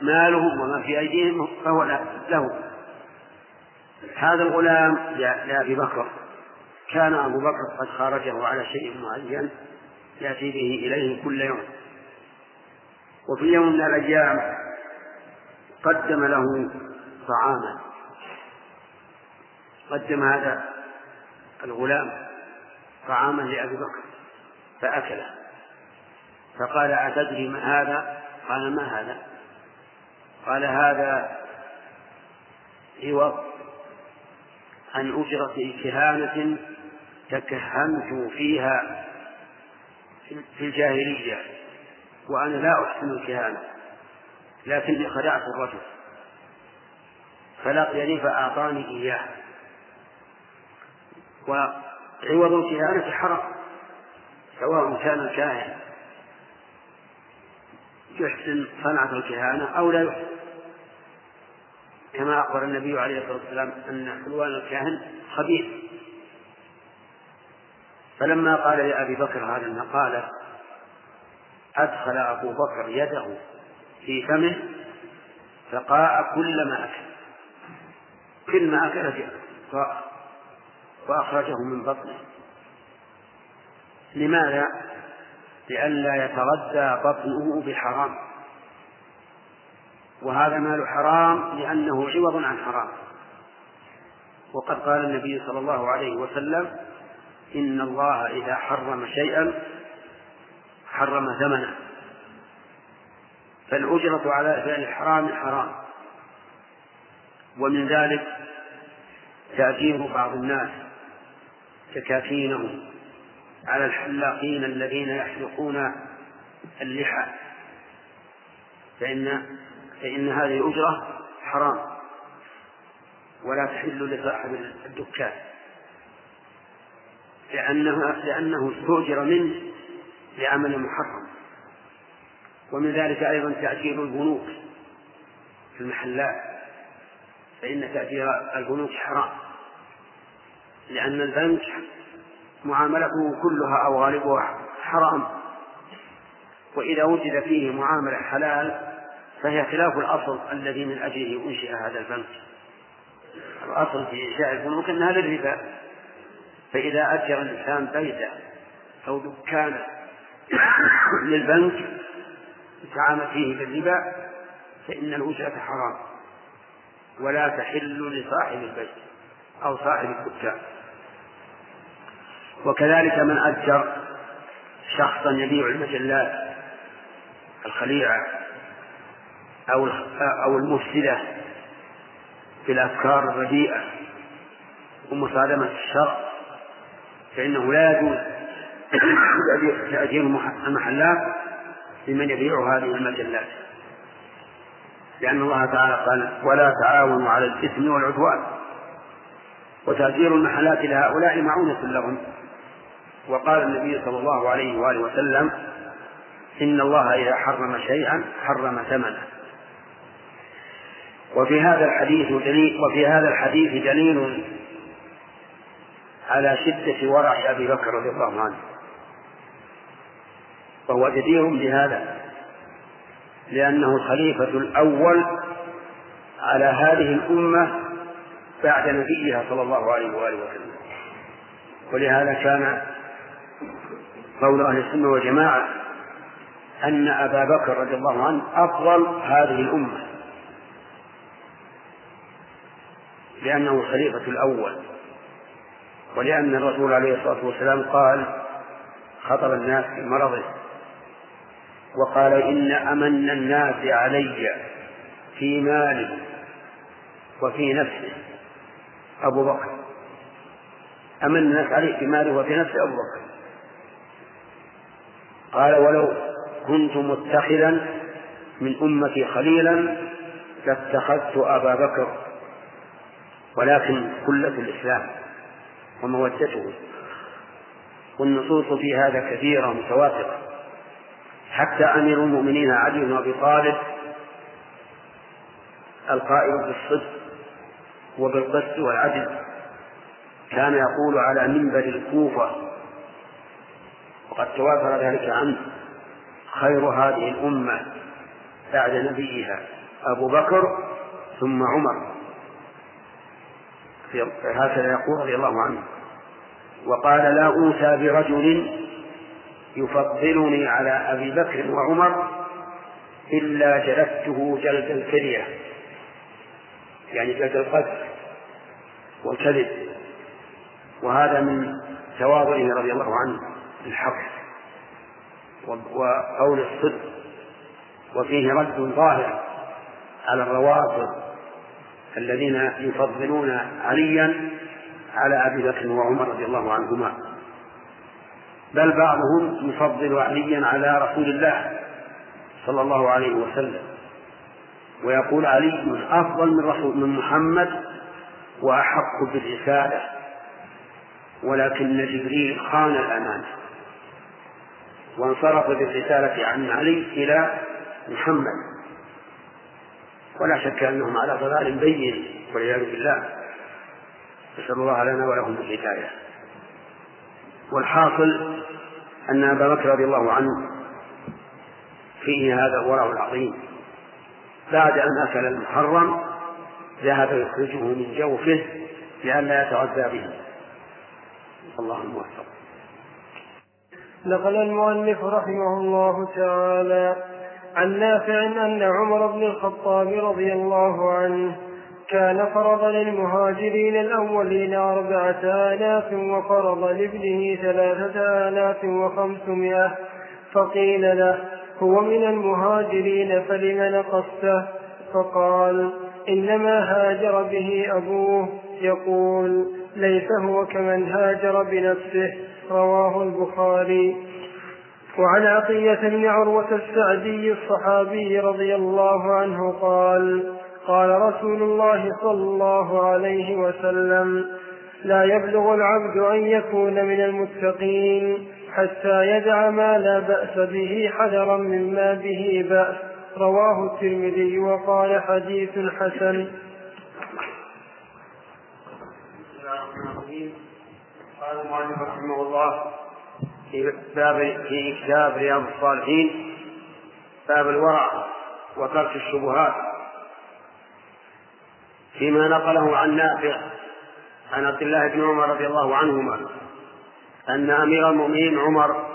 مالهم وما في أيديهم فهو له. هذا الغلام لأبي بكر كان أبو بكر قد خرجه على شيء معين يأتي به إليه كل يوم وفي يوم من الأيام قدم له طعاما قدم هذا الغلام طعاما لأبي بكر فأكله فقال أتدري ما هذا؟ قال ما هذا؟ قال هذا عوض عن أجرة كهانة تكهنت فيها في الجاهلية وأنا لا أحسن الكهانة لكني خدعت الرجل فلقيني فأعطاني إياه. وعوض الكهانة حرام سواء كان الكاهن يحسن صنعة الكهانة أو لا يحسن. كما أخبر النبي عليه الصلاة والسلام أن حلوان الكاهن خبيث. فلما قال لأبي بكر هذا المقالة أدخل أبو بكر يده في فمه فقاء كل ما أكل. كل ما أكل وأخرجه من بطنه. لماذا؟ لئلا يتردى بطنه بحرام. وهذا مال حرام لأنه عوض عن حرام. وقد قال النبي صلى الله عليه وسلم إن الله إذا حرم شيئا حرم ثمنه. فالأجرة على فعل الحرام حرام. ومن ذلك تأجير بعض الناس سكاكينهم على الحلاقين الذين يحلقون اللحى. فإن فإن هذه الأجرة حرام ولا تحل لصاحب الدكان لأنه لأنه استؤجر منه لعمل محرم. ومن ذلك أيضا تأجير البنوك في المحلات. فإن تأجير البنوك حرام. لأن البنك معاملته كلها أو غالبها حرام. وإذا وجد فيه معاملة حلال فهي خلاف الأصل الذي من أجله أنشئ هذا البنك. الأصل في إنشاء البنوك أنها للربا. فإذا أجر الإنسان بيتا أو دكانا للبنك تعامل فيه بالربا فإن الأجرة حرام. ولا تحل لصاحب البيت أو صاحب الدكان وكذلك من أجر شخصا يبيع المجلات الخليعة أو أو المفسدة بالأفكار الرديئة ومصادمة الشر فإنه لا يجوز تأجير المحلات لمن يبيع هذه المجلات. لأن الله تعالى قال ولا تعاونوا على الإثم والعدوان وتأجير المحلات لهؤلاء معونة لهم. وقال النبي صلى الله عليه وآله وسلم إن الله إذا حرم شيئا حرم ثمنه وفي هذا الحديث دليل وفي هذا الحديث دليل على شدة ورع أبي بكر رضي الله عنه. وهو جدير بهذا لأنه الخليفة الأول على هذه الأمة بعد نبيها صلى الله عليه وآله وسلم. ولهذا كان قول أهل السنة والجماعة أن أبا بكر رضي الله عنه أفضل هذه الأمة. لأنه الخليفة الأول. ولأن الرسول عليه الصلاة والسلام قال خطب الناس في مرضه. وقال إن أمن الناس علي في مالي وفي نفسه. أبو بكر. أمن الناس عليه في ماله وفي نفسه أبو بكر. قال ولو كنت متخذا من أمتي خليلا لاتخذت أبا بكر ولكن كلة الإسلام ومودته والنصوص في هذا كثيرة متواترة حتى أمير المؤمنين علي بن أبي طالب القائل بالصدق وبالقسط والعدل كان يقول على منبر الكوفة وقد تواتر ذلك عنه خير هذه الأمة بعد نبيها أبو بكر ثم عمر. هكذا يقول رضي الله عنه. وقال لا أوتى برجل يفضلني على أبي بكر وعمر إلا جلدته جلد الكرية يعني جلد القذف والكذب. وهذا من تواضعه رضي الله عنه الحق وقول الصدق. وفيه رد ظاهر على الروافض. الذين يفضلون عليا على أبي بكر وعمر رضي الله عنهما. بل بعضهم يفضل عليا على رسول الله صلى الله عليه وسلم. ويقول علي أفضل من رسول من محمد وأحق بالرسالة. ولكن جبريل خان الأمانة وانصرف بالرسالة عن علي إلى محمد. ولا شك أنهم على ضلال بين والعياذ بالله. نسأل الله لنا ولهم الهداية. والحاصل أن أبا بكر رضي الله عنه فيه هذا الورع العظيم. بعد أن أكل المحرم ذهب يخرجه من جوفه لئلا يتغذى به. الله الموفق نقل المؤلف رحمه الله تعالى عن نافع أن عمر بن الخطاب رضي الله عنه كان فرض للمهاجرين الأولين أربعة آلاف وفرض لابنه ثلاثة آلاف وخمسمائة فقيل له هو من المهاجرين فلم نقصته؟ فقال إنما هاجر به أبوه. يقول ليس هو كمن هاجر بنفسه. رواه البخاري. وعن عطية بن عروة السعدي الصحابي رضي الله عنه قال قال رسول الله صلى الله عليه وسلم لا يبلغ العبد أن يكون من المتقين حتى يدع ما لا بأس به حذرا مما به بأس رواه الترمذي وقال حديث حسن. قال المؤلف رحمه الله في باب في كتاب رياض الصالحين باب الورع وترك الشبهات. فيما نقله عن نافع عن عبد الله بن عمر رضي الله عنهما أن أمير المؤمنين عمر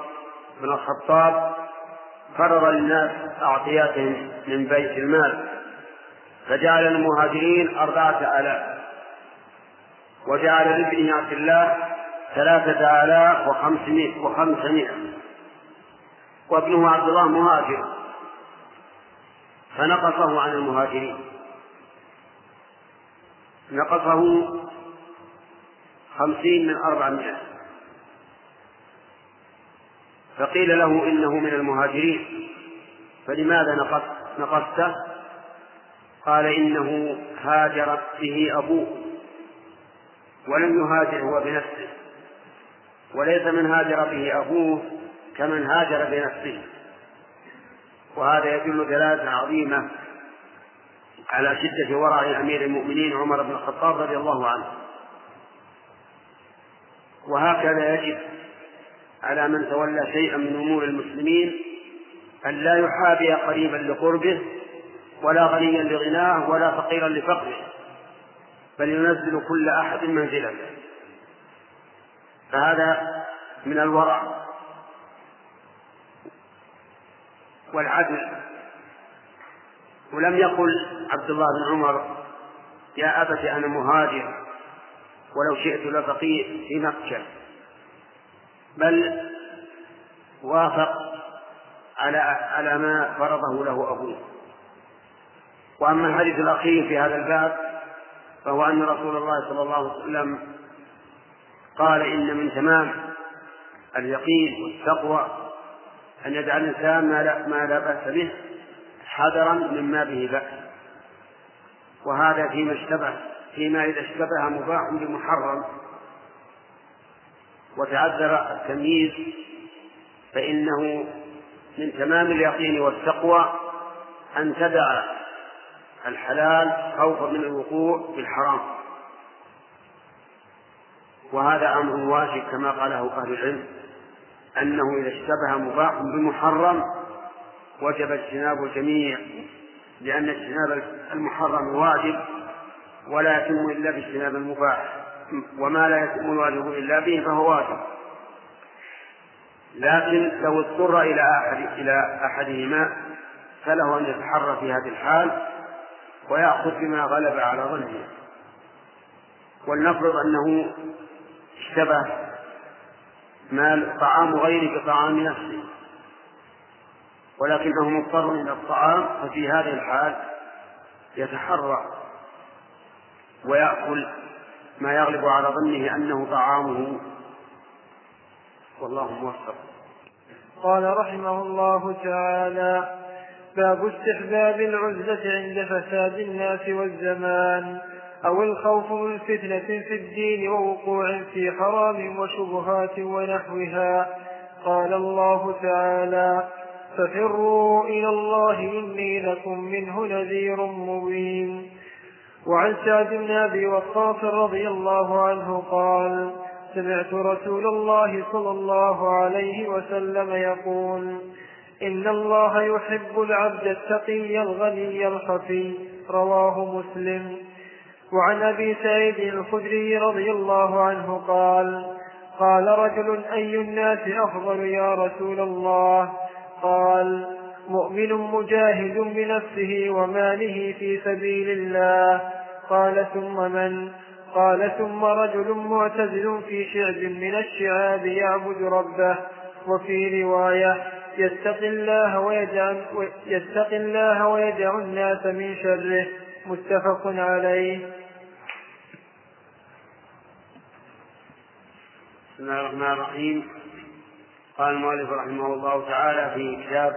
بن الخطاب فرض للناس أعطياتهم من بيت المال فجعل المهاجرين أربعة آلاف وجعل لابنه عبد الله ثلاثة آلاف وخمسمائة وخمسمائة. وابنه عبد الله مهاجر. فنقصه عن المهاجرين. نقصه خمسين من أربعمائة. فقيل له إنه من المهاجرين. فلماذا نقص نقصته؟ قال إنه هاجر به أبوه. ولم يهاجر هو بنفسه. وليس من هاجر به أبوه كمن هاجر بنفسه. وهذا يدل دلالة عظيمة على شدة ورع أمير المؤمنين عمر بن الخطاب رضي الله عنه. وهكذا يجب على من تولى شيئا من أمور المسلمين أن لا يحابي قريبا لقربه ولا غنيا لغناه ولا فقيرا لفقره بل ينزل كل أحد منزلته فهذا من الورع والعدل. ولم يقل عبد الله بن عمر يا أبت أنا مهاجر ولو شئت لبقيت في مكة. بل وافق على على ما فرضه له أبوه. وأما الحديث الأخير في هذا الباب فهو أن رسول الله صلى الله عليه وسلم قال إن من تمام اليقين والتقوى أن يدع الإنسان ما لا, ما لا بأس به حذرا مما به بأس. وهذا فيما اشتبه فيما إذا اشتبه مباح بمحرم وتعذر التمييز فإنه من تمام اليقين والتقوى أن تدع الحلال خوفا من الوقوع في الحرام. وهذا أمر واجب كما قاله أهل العلم أنه إذا اشتبه مباح بمحرم وجب اجتناب الجميع لأن اجتناب المحرم واجب ولا يتم إلا باجتناب المباح وما لا يتم الواجب إلا به فهو واجب. لكن لو اضطر إلى أحد إلى أحدهما فله أن يتحرى في هذه الحال ويأخذ بما غلب على ظنه. ولنفرض أنه اشتبه ما طعام غيره بطعام نفسه ولكنه مضطر إلى الطعام ففي هذه الحال يتحرى ويأكل ما يغلب على ظنه أنه طعامه. والله موفق. قال رحمه الله تعالى باب استحباب العزلة عند فساد الناس والزمان. أو الخوف من فتنة في الدين ووقوع في حرام وشبهات ونحوها. قال الله تعالى ففروا إلى الله إني لكم منه نذير مبين وعن سعد بن أبي وقاص رضي الله عنه قال سمعت رسول الله صلى الله عليه وسلم يقول إن الله يحب العبد التقي الغني الخفي رواه مسلم. وعن أبي سعيد الخدري رضي الله عنه قال قال رجل أي الناس أفضل يا رسول الله؟ قال مؤمن مجاهد بنفسه وماله في سبيل الله. قال ثم من؟ قال ثم رجل معتزل في شعب من الشعاب يعبد ربه. وفي رواية يتقي الله ويدع يتقي الله ويدع الناس من شره. متفق عليه. بسم الله الرحمن الرحيم. قال المؤلف رحمه الله تعالى في كتاب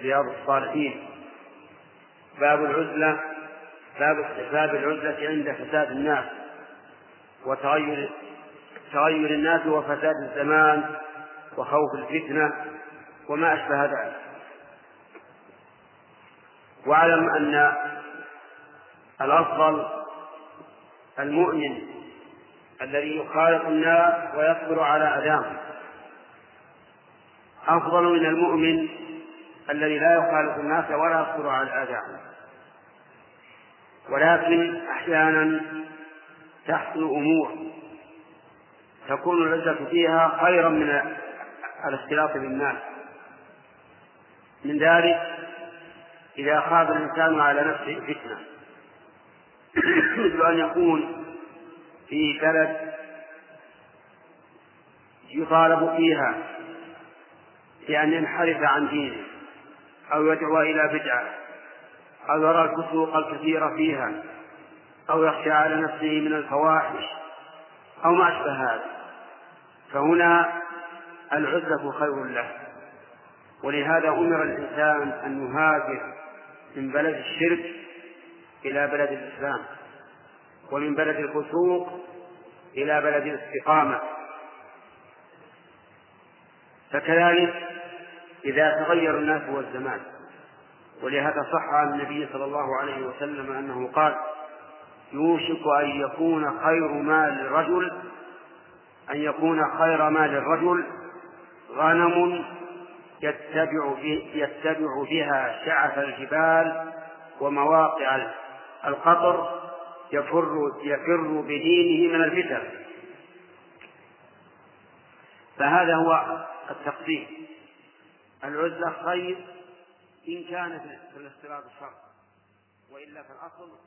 رياض الصالحين باب العزلة باب استحباب العزلة عند فساد الناس وتغير تغير الناس وفساد الزمان وخوف الفتنة وما أشبه ذلك. واعلم أن الأفضل المؤمن الذي يخالط الناس ويصبر على أذاهم. أفضل من المؤمن الذي لا يخالط الناس ولا يصبر على أذاهم. ولكن أحيانا تحصل أمور تكون العزة فيها خيرا من الاختلاط بالناس. من ذلك إذا خاف الإنسان على نفسه فتنة. مثل أن يكون في بلد يطالب فيها بأن ينحرف عن دينه أو يدعو إلى بدعة أو يرى الفسوق الكثير فيها أو يخشى على نفسه من الفواحش أو ما أشبه هذا. فهنا العزلة خير له. ولهذا أمر الإنسان أن يهاجر من بلد الشرك إلى بلد الإسلام. ومن بلد الفسوق إلى بلد الاستقامة. فكذلك إذا تغير الناس والزمان ولهذا صح عن النبي صلى الله عليه وسلم أنه قال يوشك أن يكون خير مال الرجل أن يكون خير مال الرجل غنم يتبع, يتبع بها شعف الجبال ومواقع القطر يفر يفر بدينه من الفتن. فهذا هو التقسيم العزلة خير إن كانت في الاختلاط الشر وإلا في الأصل